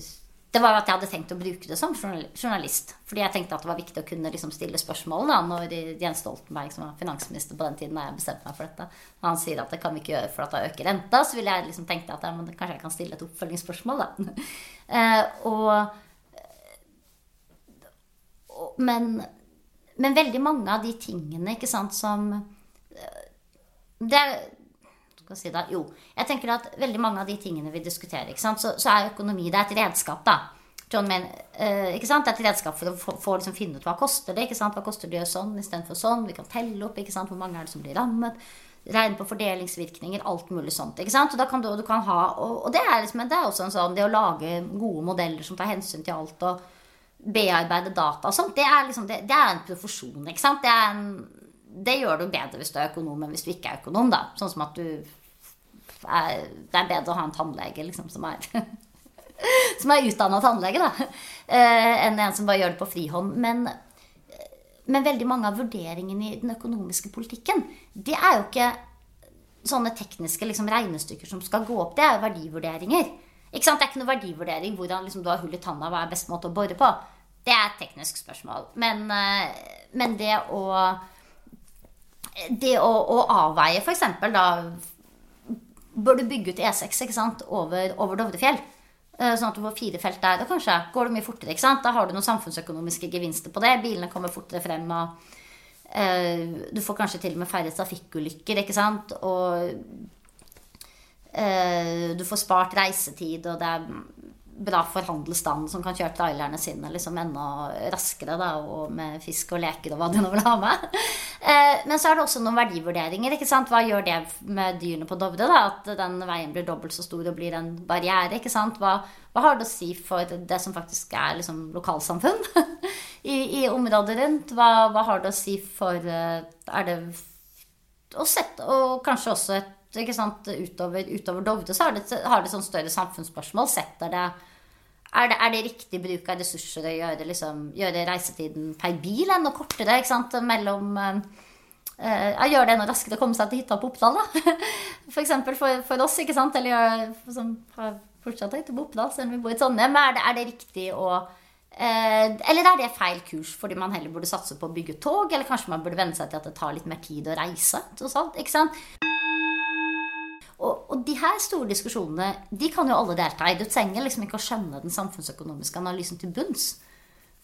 [SPEAKER 2] det var jo at jeg hadde tenkt å bruke det som journalist. Fordi jeg tenkte at det var viktig å kunne liksom stille spørsmål da, når Jens Stoltenberg, som var finansminister på den tiden, da jeg bestemte meg for dette, når han sier at det kan vi ikke gjøre for at da øker renta, så ville jeg liksom tenke at ja, kanskje jeg kan stille et oppfølgingsspørsmål. da. Uh, *laughs* og men, men, veldig mange av de tingene ikke sant, som eh, det er, skal si da, Jo, jeg tenker at veldig mange av de tingene vi diskuterer, ikke sant, så, så er økonomi det er et redskap. da. John Men, uh, ikke sant? Det er et redskap for å få, for liksom, finne ut hva koster det. ikke sant? Hva koster det sånn istedenfor sånn? Vi kan telle opp ikke sant? hvor mange er det som blir rammet. Regne på fordelingsvirkninger, alt mulig sånt. ikke sant? Og, da kan du, du kan ha, og, og det, er liksom, det er også en sånn, det å lage gode modeller som tar hensyn til alt. og bearbeide data og sånt, det er, liksom, det, det er en profesjon. ikke sant? Det, en, det, gjør du bedre hvis du er økonom enn hvis du ikke er økonom. da. Sånn som at du er, Det er bedre å ha en tannlege liksom, som er *laughs* som er utdanna tannlege, da, eh, enn en som bare gjør det på frihånd. Men, men veldig mange av vurderingene i den økonomiske politikken, det er jo ikke sånne tekniske liksom, regnestykker som skal gå opp. Det er jo verdivurderinger. Ikke sant? Det er ikke noe verdivurdering hvordan liksom, du har hull i tanna, hva er best måte å bore på. Det er et teknisk spørsmål. Men, eh, men det å Det å, å avveie, f.eks. da Bør du bygge ut E6 ikke sant? over, over Dovrefjell? Eh, sånn at du får fire felt der. Da kanskje går det mye fortere. ikke sant? Da har du noen samfunnsøkonomiske gevinster på det. Bilene kommer fortere frem. og uh, Du får kanskje til og med færre trafikkulykker. ikke sant? Og uh, du får spart reisetid, og det er bra for handelsstanden som kan kjøre trailerne sine liksom enda raskere da, og med fisk og leker og hva de nå vil ha med. *laughs* Eh, men så er det også noen verdivurderinger. ikke sant? Hva gjør det med dyrene på Dovre? da, At den veien blir dobbelt så stor og blir en barriere? ikke sant? Hva, hva har det å si for det som faktisk er liksom lokalsamfunn *laughs* i, i området rundt? Hva, hva, har det å si for eh, Er det å sette Og kanskje også et ikke sant, utover, utover Dovre så har det, har det sånn større samfunnsspørsmål. Setter det er det, er det riktig bruk av ressurser å gjøre, liksom, gjøre reisetiden per bil enda kortere? ikke sant, mellom jeg gjør det enda raskere å komme seg til hytta på Oppdal, da. *laughs* For for, for oss, ikke sant. Eller som har fortsatt hytte på Oppdal, selv om vi bor i Trondheim. Er er det riktig å eh, Eller er det feil kurs fordi man heller burde satse på å bygge tog? Eller kanskje man burde venne seg til at det tar litt mer tid å reise? Alt, ikke sant? Og, og, de her store diskusjonene de kan jo alle delta i. Du trenger liksom ikke å skjønne den samfunnsøkonomiske analysen til bunns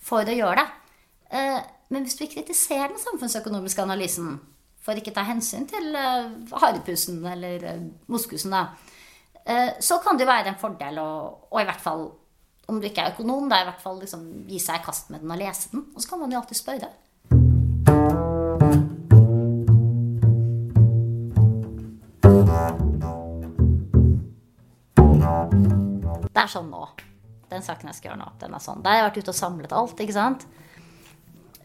[SPEAKER 2] for å gjøre det. Eh, men hvis du ikke kritiserer den samfunnsøkonomiske analysen for ikke å ta hensyn til uh, harepusen eller uh, moskusen, da, så kan det være en fordel å, og i hvert fall, om du ikke er økonom, da i hvert fall liksom, gi seg i kast med den og lese den. Og så kan man jo alltid spørre. Det er sånn nå. Den saken jeg skal gjøre nå, den er sånn. Da har jeg vært ute og samlet alt, ikke sant.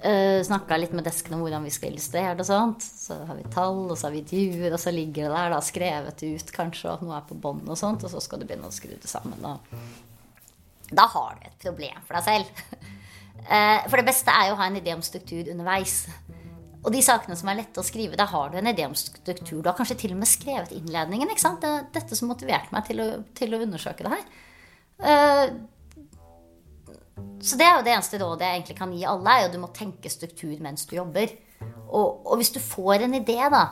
[SPEAKER 2] Uh, eh, Snakka litt med deskene om hvordan vi skal illustrere det og sånt. Så har vi tall, og så har vi intervjuer, og så ligger det der da skrevet ut kanskje, og noe er på bånd og sånt, og så skal du begynne å skru det sammen. Og da har du et problem for deg selv. Uh, *laughs* for det beste er jo å ha en idé om struktur underveis. Og de sakene som er lette å skrive, da har du en idé om struktur. Du har kanskje til og med skrevet innledningen. ikke sant? Det er dette som motiverte meg til å, til å undersøke det her. Uh, så det er jo det eneste rådet jeg egentlig kan gi alle, er jo at du må tenke struktur mens du jobber. Og, og hvis du får en idé da,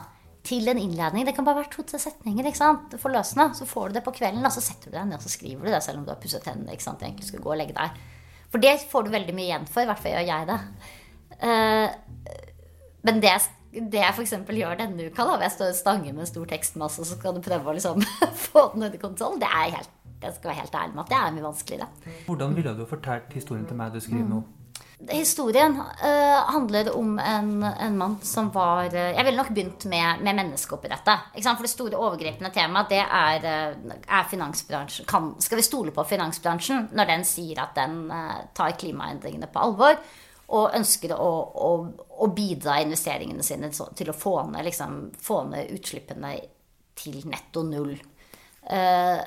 [SPEAKER 2] til en innledning Det kan bare være to-tre setninger. ikke sant? Forløsende. Så får du det på kvelden, og så setter du deg ned og så skriver du det, selv om du har pusset tennene. ikke sant? Egentlig skulle gå og legge deg. For det får du veldig mye igjen for. I hvert fall gjør jeg det. Uh, men det, det jeg f.eks. gjør denne uka, da, hvis jeg står og stanger med en stor tekstmasse, og så skal du prøve å liksom, *laughs* få den under kontroll, det er helt, jeg skal være helt ærlig med at det er mye vanskeligere.
[SPEAKER 3] Hvordan ville du fortalt historien til meg du skriver nå?
[SPEAKER 2] Historien uh, handler om en, en, mann som var uh, Jeg ville nok begynt med, med mennesket. For det store overgripende temaet, det er, uh, er finansbransjen. Kan, skal vi stole på finansbransjen når den sier at den tar klimaendringene på alvor? og ønsker å, å, å, bidra investeringene sine til å få ned, liksom, få ned utslippene til netto null. Eh,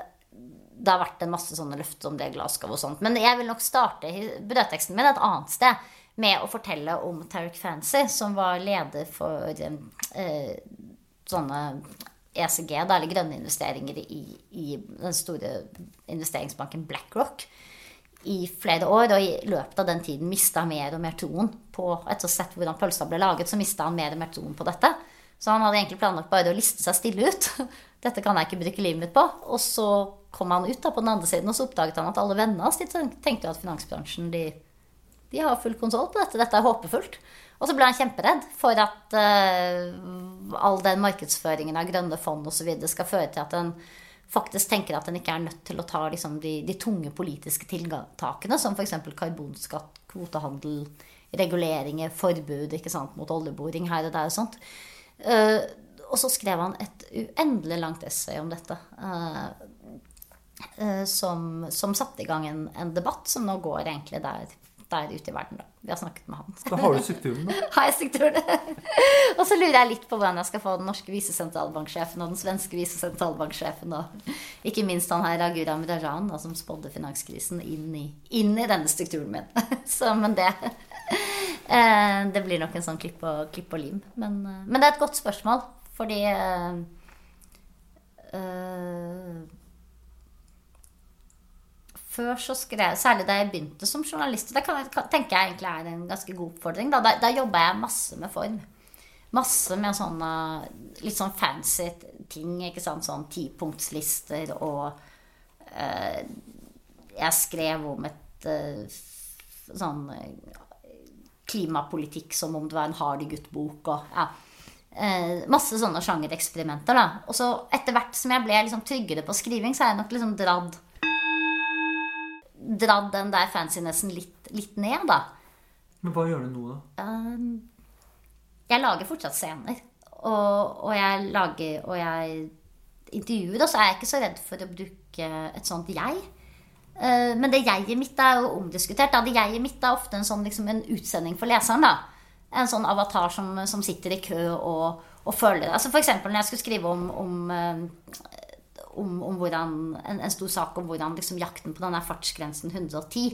[SPEAKER 2] det har vært en masse sånne løfter om det Glasgow og sånt. Men jeg vil nok starte brødteksten min et annet sted. Med å fortelle om Tarek Fancy, som var leder for eh, sånne ECG, da, eller grønne investeringer i, i den store investeringsbanken BlackRock i flere år, og i løpet av den tiden mista han mer og mer troen på Etter å ha sett hvordan pølsa ble laget, så mista han mer og mer troen på dette. Så han hadde egentlig planlagt bare å liste seg stille ut. Dette kan jeg ikke bruke livet mitt på. Og så kom han ut da på den andre siden, og så oppdaget han at alle vennene hans tenkte at finansbransjen de, de, har full kontroll på dette. Dette er håpefullt. Og så ble han kjemperedd for at uh, all den markedsføringen av grønne fond osv. skal føre til at en faktisk tenker at en ikke er nødt til å ta liksom, de, de, tunge politiske tiltakene, som f.eks. karbonskatt, kvotehandel, reguleringer, forbud sant, mot oljeboring her og der og sånt. Uh, og så skrev han et uendelig langt essay om dette. Uh, uh, som, som satte i gang en, en, debatt som nå går egentlig der der ute i verden. da. Vi har snakket med han.
[SPEAKER 3] Da har du strukturen, da. *laughs*
[SPEAKER 2] har jeg strukturen. *laughs* og så lurer jeg litt på hvordan jeg skal få den norske visesentralbanksjefen og den svenske visesentralbanksjefen og ikke minst han her Aguram Rajan som spådde finanskrisen, inn i, inn i, denne strukturen min. *laughs* så, men det eh, Det blir nok en sånn klipp og, klipp og lim. Men, eh, men, det er et godt spørsmål, fordi uh, før så skrev Særlig da jeg begynte som journalist. Det kan, tenker jeg egentlig er en ganske god oppfordring. Da, da, da jobba jeg masse med form. Masse med sånne litt sånn fancy ting. ikke sant, Sånn tipunktslister og eh, Jeg skrev om et eh, sånn klimapolitikk som om det var en Hardy Gutt-bok. og ja, eh, Masse sånne sjangereksperimenter. da. Og så etter hvert som jeg ble liksom tryggere på skriving, så har jeg nok liksom dratt Dratt den der fancynessen litt, litt ned, da.
[SPEAKER 3] Men hva gjør du nå, da?
[SPEAKER 2] Eh, jeg lager fortsatt scener. Og, og jeg lager Og jeg intervjuer, og så er jeg ikke så redd for å bruke et sånt jeg. Eh, men det jeget mitt er jo omdiskutert. Da. Det jeget mitt er ofte en, sånn, liksom, en utsending for leseren. da. En sånn avatar som, som sitter i kø og, og følger altså eksempel når jeg skulle skrive om, om, eh, om, om hvordan, en, en, stor sak om hvordan liksom, jakten på denne fartsgrensen 110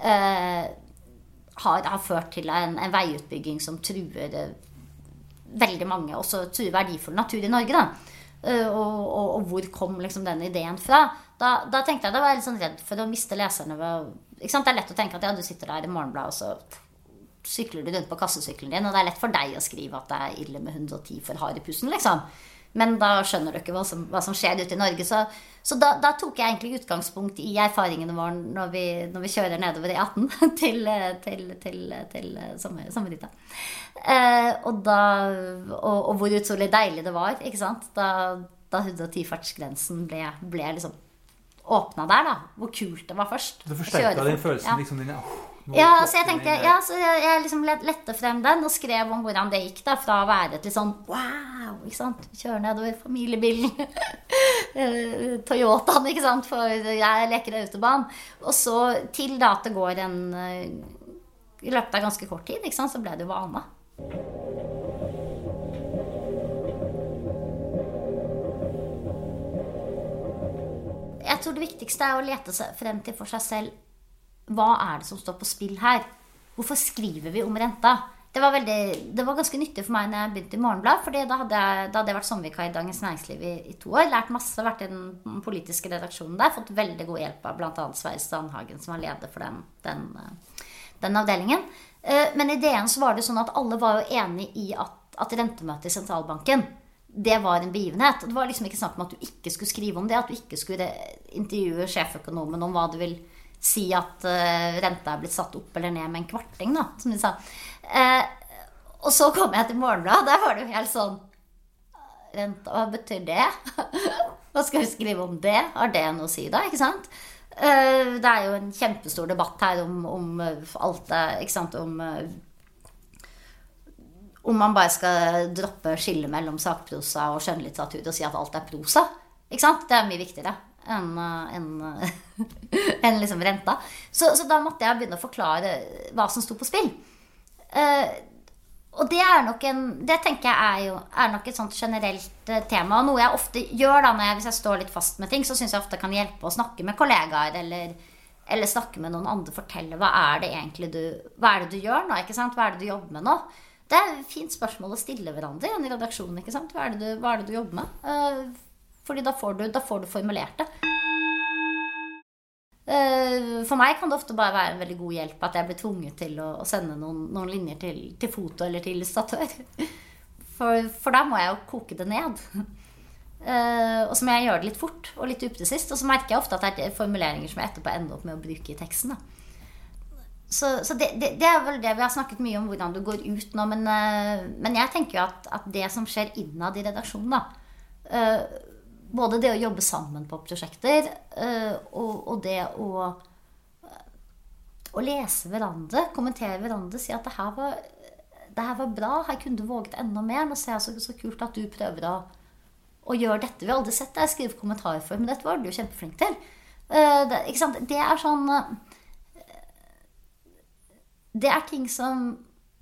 [SPEAKER 2] eh, har, har, ført til en, en veiutbygging som truer eh, veldig mange, også truer verdifull natur i Norge. da. Uh, og, og, og, hvor kom liksom den ideen fra? Da, da tenkte jeg da var jeg litt sånn redd for å miste leserne. Ved, Det er lett å tenke at ja, du sitter der i Morgenbladet, og så sykler du rundt på kassesykkelen din, og det er lett for deg å skrive at det er ille med 110 for hard i pussen, liksom. Men da skjønner du ikke hva som, hva som skjer ute i Norge. Så, så da, da, tok jeg egentlig utgangspunkt i erfaringene våre når vi, når vi kjører nedover E18 *laughs* til, til, til, til sommerhytta. Eh, og, og, og, hvor utrolig deilig det var ikke sant? da, da 110-fartsgrensen ble, ble liksom åpna der, da. Hvor kult det var først.
[SPEAKER 3] Det forsterka den følelsen? Ja. liksom din, ja.
[SPEAKER 2] Ja, så jeg tenkte, ja, så jeg, liksom lette frem den og skrev om hvordan det gikk. da, Fra å være et litt sånn wow, ikke sant? Kjøre nedover familiebilen. *laughs* Eh, Toyotaen, ikke sant, for jeg leker autobahn. Og så til da at det går en eh, I løpet av ganske kort tid, ikke sant, så ble det jo vane. Jeg tror det viktigste er å lete frem til for seg selv hva er det som står på spill her? Hvorfor skriver vi om renta? Det var, veldig, det var ganske nyttig for meg når jeg begynte i Morgenblad. for da da hadde jeg vært sommervikar i Dagens Næringsliv i, i, to år. Lært masse, vært i den politiske redaksjonen der. Fått veldig god hjelp av bl.a. Sverre Strandhagen, som var leder for den, den, den, avdelingen. Eh, men i DN så var det sånn at alle var jo enig i at, at rentemøtet i sentralbanken det var en begivenhet. Det var liksom ikke snakk om at du ikke skulle skrive om det. At du ikke skulle intervjue sjeføkonomen om hva du vil si at uh, renta er blitt satt opp eller ned med en kvarting, da, som de sa. Uh, og så kom jeg til Morgenbladet. Der var det jo helt sånn Renta, hva betyr det? *laughs* hva skal vi skrive om det? Har det noe å si, da? Ikke sant? Uh, det er jo en kjempestor debatt her om, om alt det Ikke sant? Om om man bare skal droppe skillet mellom sakprosa og skjønnlitteratur og si at alt er prosa. Ikke sant? Det er mye viktigere *laughs* enn en, en liksom renta. Så, så, da måtte jeg begynne å forklare hva som sto på spill. Uh, og det er nok en Det tenker jeg er, jo, er nok et sånt generelt uh, tema. Og noe jeg ofte gjør da jeg, hvis jeg står litt fast med ting, så syns jeg ofte kan hjelpe å snakke med kollegaer eller, eller snakke med noen andre. Fortelle hva er det egentlig du Hva er det du gjør nå? ikke sant? Hva er det du jobber med nå? Det er et fint spørsmål å stille hverandre i en redaksjon. ikke sant? Hva er det du, hva er det du jobber med? Uh, fordi da får, du, da får du formulert det. Eh, for meg kan det ofte bare være en veldig god hjelp at jeg blir tvunget til å, sende noen, noen linjer til, til, foto eller til statør. *laughs* For, for, da må jeg jo koke det ned. Eh, og så må jeg gjøre det litt fort og litt upresist. Og så merker jeg ofte at det er formuleringer som jeg etterpå ender opp med å bruke i teksten. Så, så det, det, det, er vel det vi har snakket mye om, hvordan du går ut nå. Men, eh, men jeg tenker jo at, at, det som skjer innad i redaksjonen, da både det å jobbe sammen på prosjekter eh, og, det å, eh, å lese hverandre, kommentere hverandre, si at det her var, det her var bra, her kunne du våget enda mer. Nå ser jeg så, så kult at du prøver å, å, gjøre dette. Vi har aldri sett deg skrive kommentarer før, men dette var du jo kjempeflink til. Eh, det, det, er sånn Det er ting som,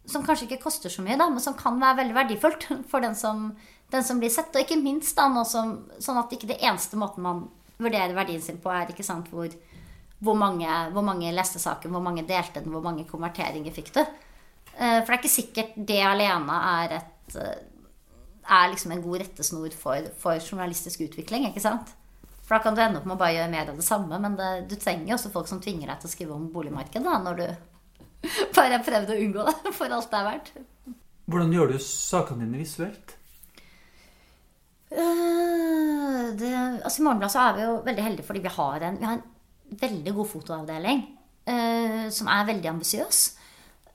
[SPEAKER 2] som kanskje ikke koster så mye, da, men som kan være veldig verdifullt for den som den som blir sett. Og ikke minst da, som, sånn at ikke det eneste måten man vurderer verdien sin på, er ikke sant, hvor, hvor, mange, hvor mange leste saken, hvor mange delte den, hvor mange konverteringer fikk du. Eh, for det er ikke sikkert det alene er, et, eh, er liksom en god rettesnor for, for, journalistisk utvikling. ikke sant? For da kan du ende opp med å bare gjøre mer av det samme. Men det, du trenger jo også folk som tvinger deg til å skrive om boligmarkedet da, når du *laughs* bare har prøvd å unngå det *laughs* for alt det er verdt.
[SPEAKER 3] Hvordan gjør du sakene dine visuelt?
[SPEAKER 2] Øh, det, altså I Morgenbladet er vi jo veldig heldige fordi vi har en, vi har en veldig god fotoavdeling Uh, som er veldig ambisiøs.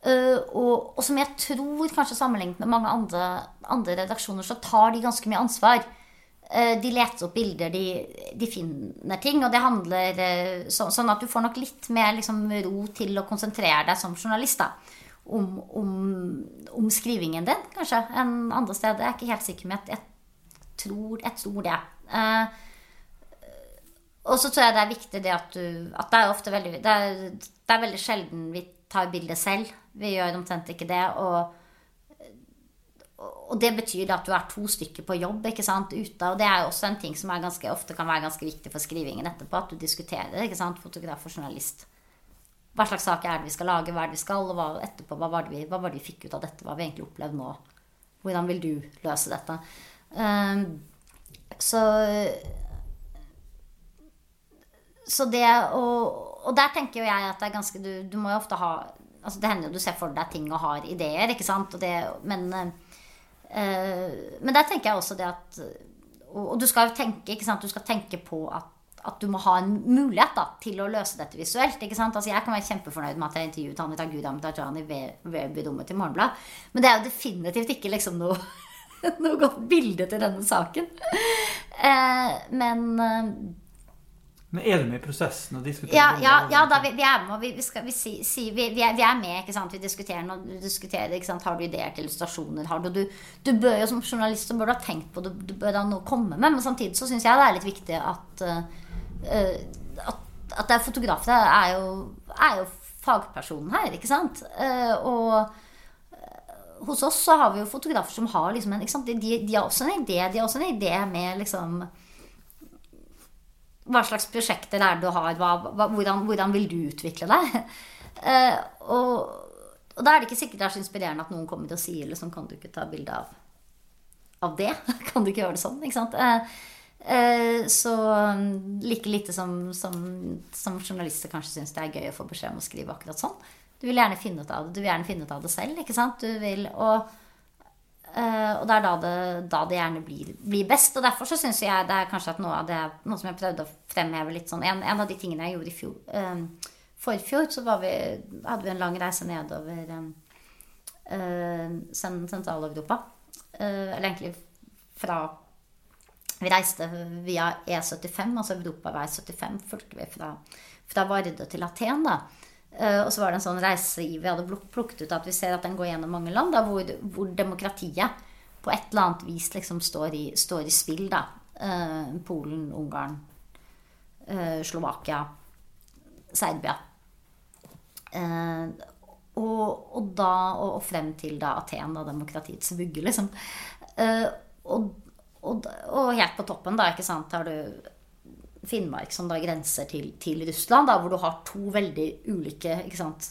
[SPEAKER 2] Uh, og, og som jeg tror, kanskje sammenlignet med mange andre, andre redaksjoner, så tar de ganske mye ansvar. De leter opp bilder, de, de, finner ting. Og det handler så, sånn at du får nok litt mer liksom, ro til å konsentrere deg som journalist. da om, om, om, skrivingen din, kanskje, enn andre steder. Jeg er ikke helt sikker, men jeg, jeg, tror, jeg tror, det. Eh, og så tror jeg det er viktig det at du At det er ofte veldig Det er, det er veldig sjelden vi tar bildet selv. Vi gjør omtrent ikke det. Og, og det betyr at du er to stykker på jobb ikke sant, ute. Og det er også en ting som ganske, ofte kan være ganske viktig for skrivingen etterpå. At du diskuterer, ikke sant, fotograf og journalist. Hva slags sak er det vi skal lage, hva er det vi skal, og hva, etterpå, hva var, vi, hva var det vi fikk ut av dette? Hva har vi egentlig opplevd nå? Hvordan vil du løse dette? Um, så Så det å Og der tenker jo jeg at det er ganske Du, du må jo ofte ha altså Det hender jo du ser for deg ting og har ideer, ikke sant? Det, men, uh, men der tenker jeg også det at og, du skal jo tenke? Du skal tenke på at at du må ha en mulighet da, til å løse dette visuelt. ikke sant? Altså, Jeg kan være kjempefornøyd med at jeg intervjuet Anita Gudam Tajani ved Webby-rommet til Morgenblad, men det er jo definitivt ikke liksom noe, *laughs* noe godt bilde til denne saken. Eh, men eh,
[SPEAKER 3] men er du med i prosessen og diskuterer?
[SPEAKER 2] Ja, ja, ja da, vi, vi, er med. Vi, vi, skal, si, si, vi, er, vi, med. ikke sant? Vi diskuterer, du diskuterer ikke sant? Har du ideer til illustrasjoner? Har du, du, du, bør jo Som journalist så bør du ha tenkt på det, du bør ha noe å komme med. Men samtidig så syns jeg det er litt viktig at uh, at, at det er fotografer er jo, er jo fagpersonen her, ikke sant? Uh, og hos oss så har vi jo fotografer som har liksom en de, de, har også en idé. De har også en idé med liksom Hva slags prosjekter er du har? Hva, hva, hvordan, hvordan, vil du utvikle deg? Uh, *laughs* og, og, da er det ikke sikkert det er så inspirerende at noen kommer til å si liksom, Kan du ikke ta bilde av, av det? *laughs* kan du ikke gjøre det sånn? Ikke sant? Uh, så um, like lite som, som, som journalister kanskje syns det er gøy å få beskjed om å skrive akkurat sånn. Du vil gjerne finne ut av det, du vil gjerne finne ut av det selv. ikke sant? Du vil, og, eh, og det er da det, da det gjerne blir, blir, best. Og derfor så syns jeg det er kanskje at noe av det Noe som jeg prøvde å fremheve litt sånn En, en av de tingene jeg gjorde i fjor um, Forfjor så vi, hadde vi en lang reise nedover uh, Sentral-Europa. Uh, eller egentlig fra vi reiste via E75, altså Europavei 75, fulgte vi fra, fra Vardø til Aten. da. Uh, og så var det en sånn reise vi hadde plukket ut at vi ser at den går gjennom mange land da, hvor, hvor, demokratiet på et eller annet vis liksom står i, står i spill. da. Uh, Polen, Ungarn, uh, Slovakia, Serbia. Og, og, da, og, frem til da Aten, da demokratiets vugge, liksom. og, og, helt på toppen da, ikke sant, har du Finnmark, som da grenser til, til Russland, da, hvor du har to veldig ulike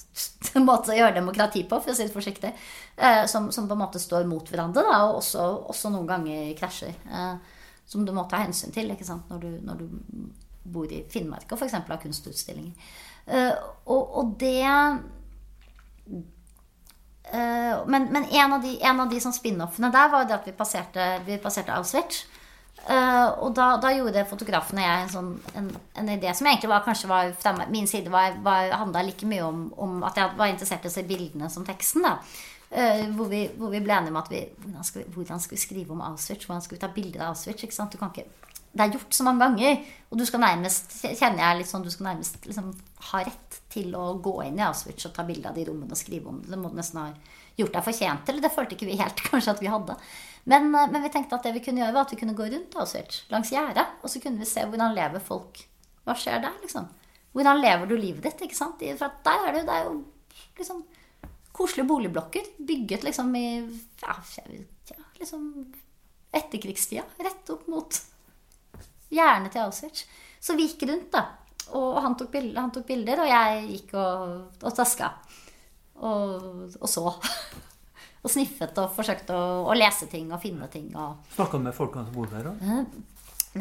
[SPEAKER 2] *laughs* måter å gjøre demokrati på, for å si det forsiktig, eh, som, som, på en måte står mot hverandre, da, og også, også noen ganger krasjer. Eh, som du må ta hensyn til når du, når du bor i Finnmark og f.eks. har kunstutstillinger. Eh, og, og det Uh, men, men en, av de, de sånn spin-offene der var det at vi passerte, vi passerte Auschwitz. Uh, og da, da, gjorde fotografen og jeg en, sånn, en, en, idé som egentlig var, kanskje var fra min side var, var, handla like mye om, om, at jeg var interessert i å se bildene som teksten. da uh, hvor, vi, hvor, vi, ble enige om at vi hvordan, skal vi hvordan skal vi skrive om Auschwitz? Hvordan skal vi ta bilder av Auschwitz? Ikke sant? Du kan ikke, det er gjort så mange ganger. Og du skal nærmest kjenner jeg litt sånn, du skal nærmest liksom, ha rett til å gå inn i Auschwitz og ta bilde av de rommene og skrive om det. Det må du nesten ha gjort deg fortjent til. Det følte ikke vi helt *laughs* kanskje at vi hadde. Men, eh, men, vi tenkte at det vi kunne gjøre, var at vi kunne gå rundt Auschwitz langs gjerdet. Og så kunne vi se hvordan lever folk. Hva skjer der, liksom? Hvordan lever du livet ditt? ikke sant? For der er det, det er jo liksom koselige boligblokker bygget liksom i ja, liksom etterkrigstida. Rett opp mot gjerdet til Auschwitz. Så vi gikk rundt, da. Og han tok, bilder, han tok bilder, og jeg gikk og, og taska. Og, og, så. *laughs* og sniffet og forsøkte å, å, lese ting og finne ting. Og...
[SPEAKER 3] Snakka med folkene som bor der, da?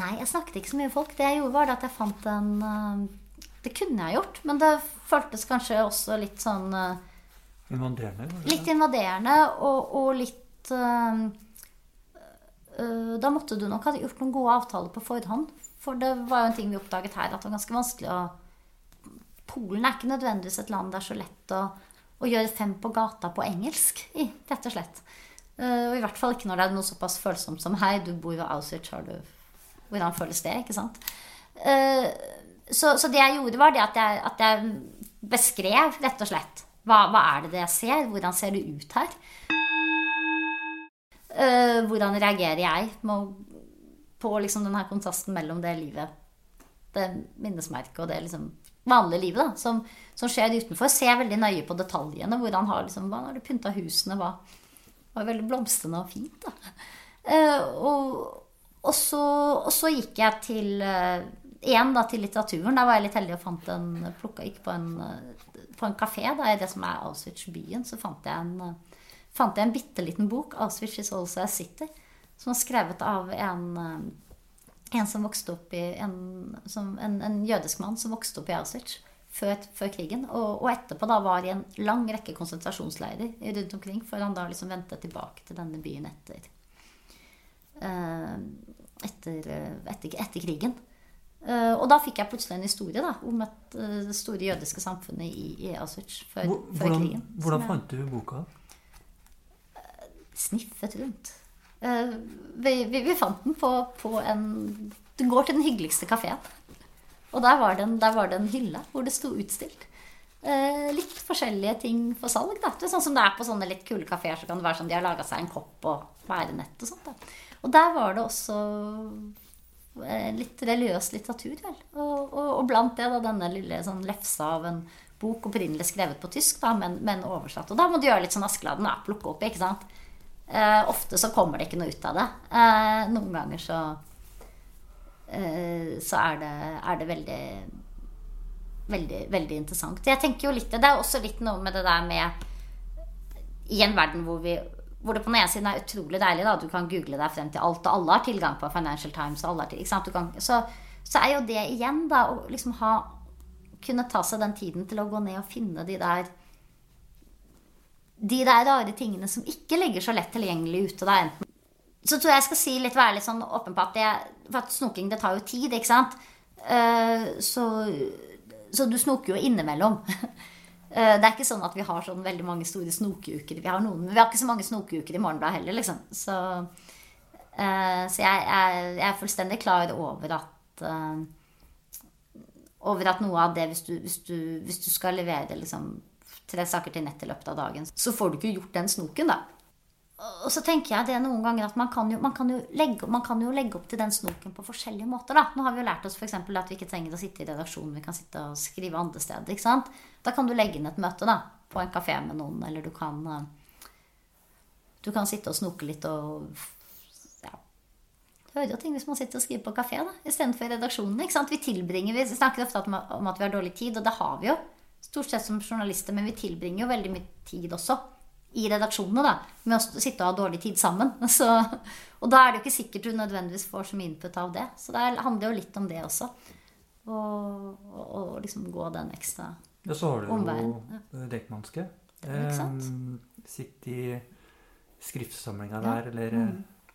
[SPEAKER 2] Nei, jeg snakket ikke så mye med folk. Det jeg gjorde, var at jeg fant en uh, Det kunne jeg gjort, men det føltes kanskje også litt sånn uh,
[SPEAKER 3] Invaderende?
[SPEAKER 2] Litt invaderende, og, og litt Da måtte du nok ha gjort noen gode avtaler på forhånd. For det var jo en ting vi oppdaget her, at det var ganske vanskelig å Polen er ikke nødvendigvis et land det er så lett å, å gjøre fem på gata på engelsk i, rett og slett. og i hvert fall ikke når det er noe såpass følsomt som hei, du bor ved Auschwitz, har du hvordan føles det? ikke sant? Uh, så, så, det jeg gjorde, var det at jeg, at jeg beskrev rett og slett hva, hva, er det jeg ser? Hvordan ser det ut her? Uh, hvordan reagerer jeg på liksom denne kontrasten mellom det livet, det minnesmerket og det liksom vanlige livet da, som, som, skjer utenfor? Ser veldig nøye på detaljene. Hvordan har, liksom, hva har du pynta husene? Hva var veldig blomstrende og fint. da. Uh, og, og så, og så, gikk jeg til uh, igjen da, til litteraturen. Der var jeg litt heldig og fant en, plukka, gikk på en, på en kafé da, i det som er Auschwitz-byen. Så fant jeg en, fant jeg en bitte liten bok, 'Auschwitz is also a city', som var skrevet av en, en som vokste opp i en, som, en, en, jødisk mann som vokste opp i Auschwitz før, før krigen. Og, og, etterpå da var i en lang rekke konsentrasjonsleirer rundt omkring, før han da liksom vendte tilbake til denne byen etter Eh, etter, etter, etter, krigen. Uh, og da fikk jeg plutselig en historie da, om et, uh, det store jødiske samfunnet i, i Auschwitz før, hvordan, før krigen.
[SPEAKER 3] Hvordan fant du boka?
[SPEAKER 2] Sniffet rundt. Vi, vi, vi fant den på, på, en Du går til den hyggeligste kafeen. Og der var, det en, der var det en hylle hvor det sto utstilt. litt forskjellige ting for salg. Da. Det er sånn som det er på sånne litt kule kafeer, så kan det være sånn de har laga seg en kopp og værenett og sånt. Da. Og der var det også eh, litt religiøs litteratur, vel. Og, og, og blant det da denne lille sånn lefsa av en bok opprinnelig skrevet på tysk, da, men, men, oversatt. Og da må du gjøre litt sånn Askeladden, Plukke opp, ikke sant. Eh, ofte så kommer det ikke noe ut av det. Eh, noen ganger så eh, så er det, er det veldig veldig, veldig interessant. Jeg tenker jo litt, Det er også litt noe med det der med I en verden hvor vi hvor det på den ene siden er utrolig deilig. da, Du kan google deg frem til alt, og alle har tilgang på Financial Times. og alle har til, ikke sant? Kan, så, så, er jo det igjen da å liksom ha Kunne ta seg den tiden til å gå ned og finne de der de der rare tingene som ikke ligger så lett tilgjengelig ute. da, enten så tror jeg jeg skal si litt, være litt sånn åpen på at, at snoking det tar jo tid. ikke sant? Uh, så, så, du snoker jo innimellom. *laughs* Eh, det er ikke sånn at vi har sånn veldig mange store snokeuker. Vi har noen, men vi har ikke så mange snokeuker i Morgenbladet heller, liksom. Så, uh, så jeg, jeg, jeg, er fullstendig klar over at Over at noe av det, hvis du, hvis du, hvis du skal levere liksom, tre saker til nett i løpet av dagen, så får du ikke gjort den snoken, da. Og så tenker jeg det noen ganger at man kan, jo, man, kan legge, man kan, jo, legge, opp til den snoken på forskjellige måter. Da. Nå har vi jo lært oss f.eks. at vi ikke trenger å sitte i redaksjonen. Vi kan sitte og skrive andre steder. ikke sant? Da kan du legge inn et møte da, på en kafé med noen, eller du kan, eh, du kan sitte og snoke litt og ja, hører jo ting hvis man sitter og skriver på kafé istedenfor i redaksjonen. ikke sant? Vi tilbringer, vi snakker ofte om at vi har dårlig tid, og det har vi jo. Stort sett som journalister, men vi tilbringer jo veldig mye tid også i redaksjonene da, med å sitte og ha dårlig tid sammen. *laughs* Så, og da er det jo ikke sikkert du nødvendigvis får så mye input av det. Så det handler jo litt om det også. Og, liksom gå den ekstra omveien.
[SPEAKER 3] Ja, så har du omveien. jo Deichmanske. Eh, Sitte i skriftsamlinga ja. der, eller mm.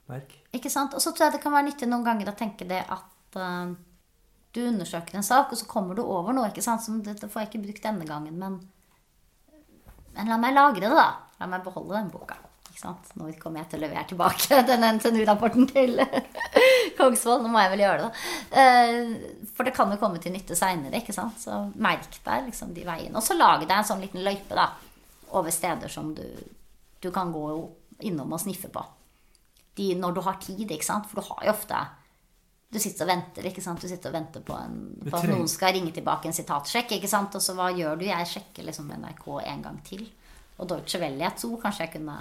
[SPEAKER 3] verk.
[SPEAKER 2] Ikke sant. Og så tror jeg det kan være nyttig noen ganger å tenke det at uh, du undersøker en sak, og så kommer du over noe. ikke sant? Som dette får jeg ikke brukt denne gangen, men, men la meg lagre det, da. La meg beholde den boka. ikke sant? Når kommer jeg til å levere tilbake *laughs* den NTNU-rapporten til *laughs* Kongsvoll? Nå må jeg vel gjøre det, da. Eh, for det kan jo komme til nytte seinere. Så merk deg liksom de veiene. Og så lag deg en sånn liten løype da, over steder som du, du kan gå innom og sniffe på. De, når du har tid, ikke sant? For du har jo ofte du sitter og venter ikke sant? Du sitter og venter på, en, på at noen skal ringe tilbake en sitatsjekk. ikke sant? Og så hva gjør du? Jeg sjekker liksom NRK en gang til og Deutsche Welle. Jeg tror kanskje jeg kunne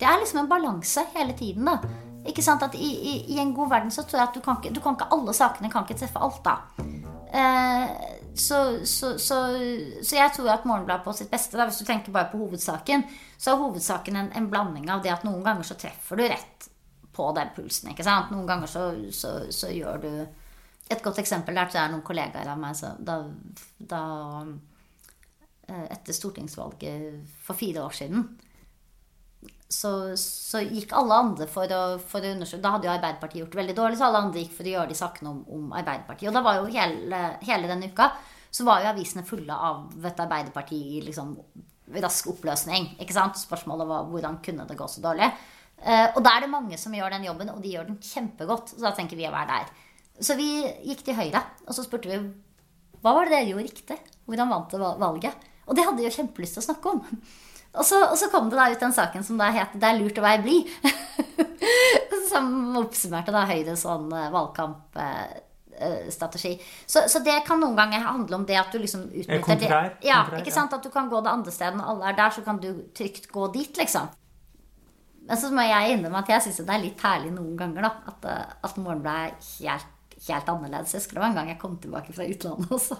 [SPEAKER 2] Det er liksom en balanse hele tiden. da. Ikke sant at i, i, i, en god verden så tror jeg at du kan ikke, du kan ikke alle sakene kan ikke treffe alt, da. Eh, så, så, så, så, jeg tror at Morgenbladet på sitt beste, da, hvis du tenker bare på hovedsaken, så er hovedsaken en, en, blanding av det at noen ganger så treffer du rett på den pulsen. ikke sant? Noen ganger så, gjør du Et godt eksempel der jeg er noen kollegaer av meg så, da, da eh, Etter stortingsvalget for fire år siden så, så, gikk alle andre for å, for å, undersøke Da hadde jo Arbeiderpartiet gjort det veldig dårlig, så alle andre gikk for å gjøre de sakene om, om Arbeiderpartiet. Og da var jo hele, hele denne uka så var jo avisene fulle av et Arbeiderparti i liksom rask oppløsning. ikke sant? Spørsmålet var hvordan kunne det gå så dårlig. Uh, og da er det mange som gjør den jobben, og de gjør den kjempegodt. Så da tenker vi å være der. Så vi gikk til Høyre, og så spurte vi hva var det dere gjorde riktig? Hvordan vant det valget? Og det hadde de jo kjempelyst til å snakke om. Og så, og så, kom det da ut den saken som da het 'Det er lurt å være blid'. *laughs* som oppsummerte da Høyres sånn eh, valgkampstrategi. Så, så, det kan noen ganger handle om det at du liksom
[SPEAKER 3] utnytter kontrær,
[SPEAKER 2] det. Ja, ikke sant? At du kan gå det andre stedet når alle er der, så kan du trygt gå dit, liksom. Men så må jeg innrømme at jeg syns det er litt herlig noen ganger da, at, eh, at morgenen ble helt, helt annerledes. Jeg husker det var en gang jeg kom tilbake fra utlandet også.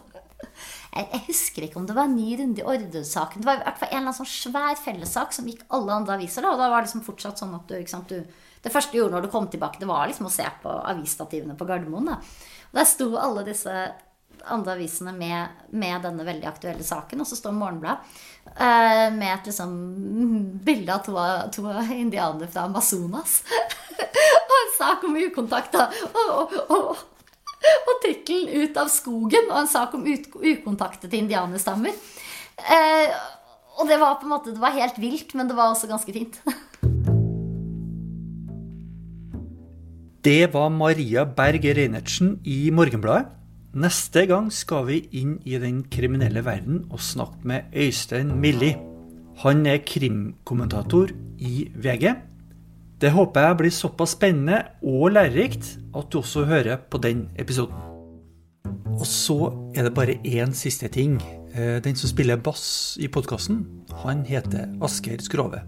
[SPEAKER 2] Jeg, husker ikke om det var en ny runde i Orderud-saken. Det var i hvert fall en eller annen sånn svær fellessak som gikk alle andre aviser. Da, og da var det liksom fortsatt sånn at du, sant, du, Det første du gjorde når du kom tilbake, det var liksom å se på avisstativene på Gardermoen. Da. Og der sto alle disse andre avisene med, med, denne veldig aktuelle saken. Og så står Morgenbladet uh, med et liksom bilde av to, to indianere fra Amazonas. *laughs* og en sak om ukontakt. Og, og, og, *laughs* og tittelen 'Ut av skogen' og en sak om ukontaktede indianerstammer. Eh, og det var på en måte, det var helt vilt, men det var også ganske fint. *laughs*
[SPEAKER 1] Det var Maria Berg Reinertsen i Morgenbladet. Neste gang skal vi inn i den kriminelle verden og snakke med Øystein Milli. Han er krimkommentator i VG. Det håper jeg blir såpass spennende og lærerikt at du også hører på den episoden. Og så er det bare én siste ting. Eh, den som spiller bass i podkasten, han heter Asker Skrove.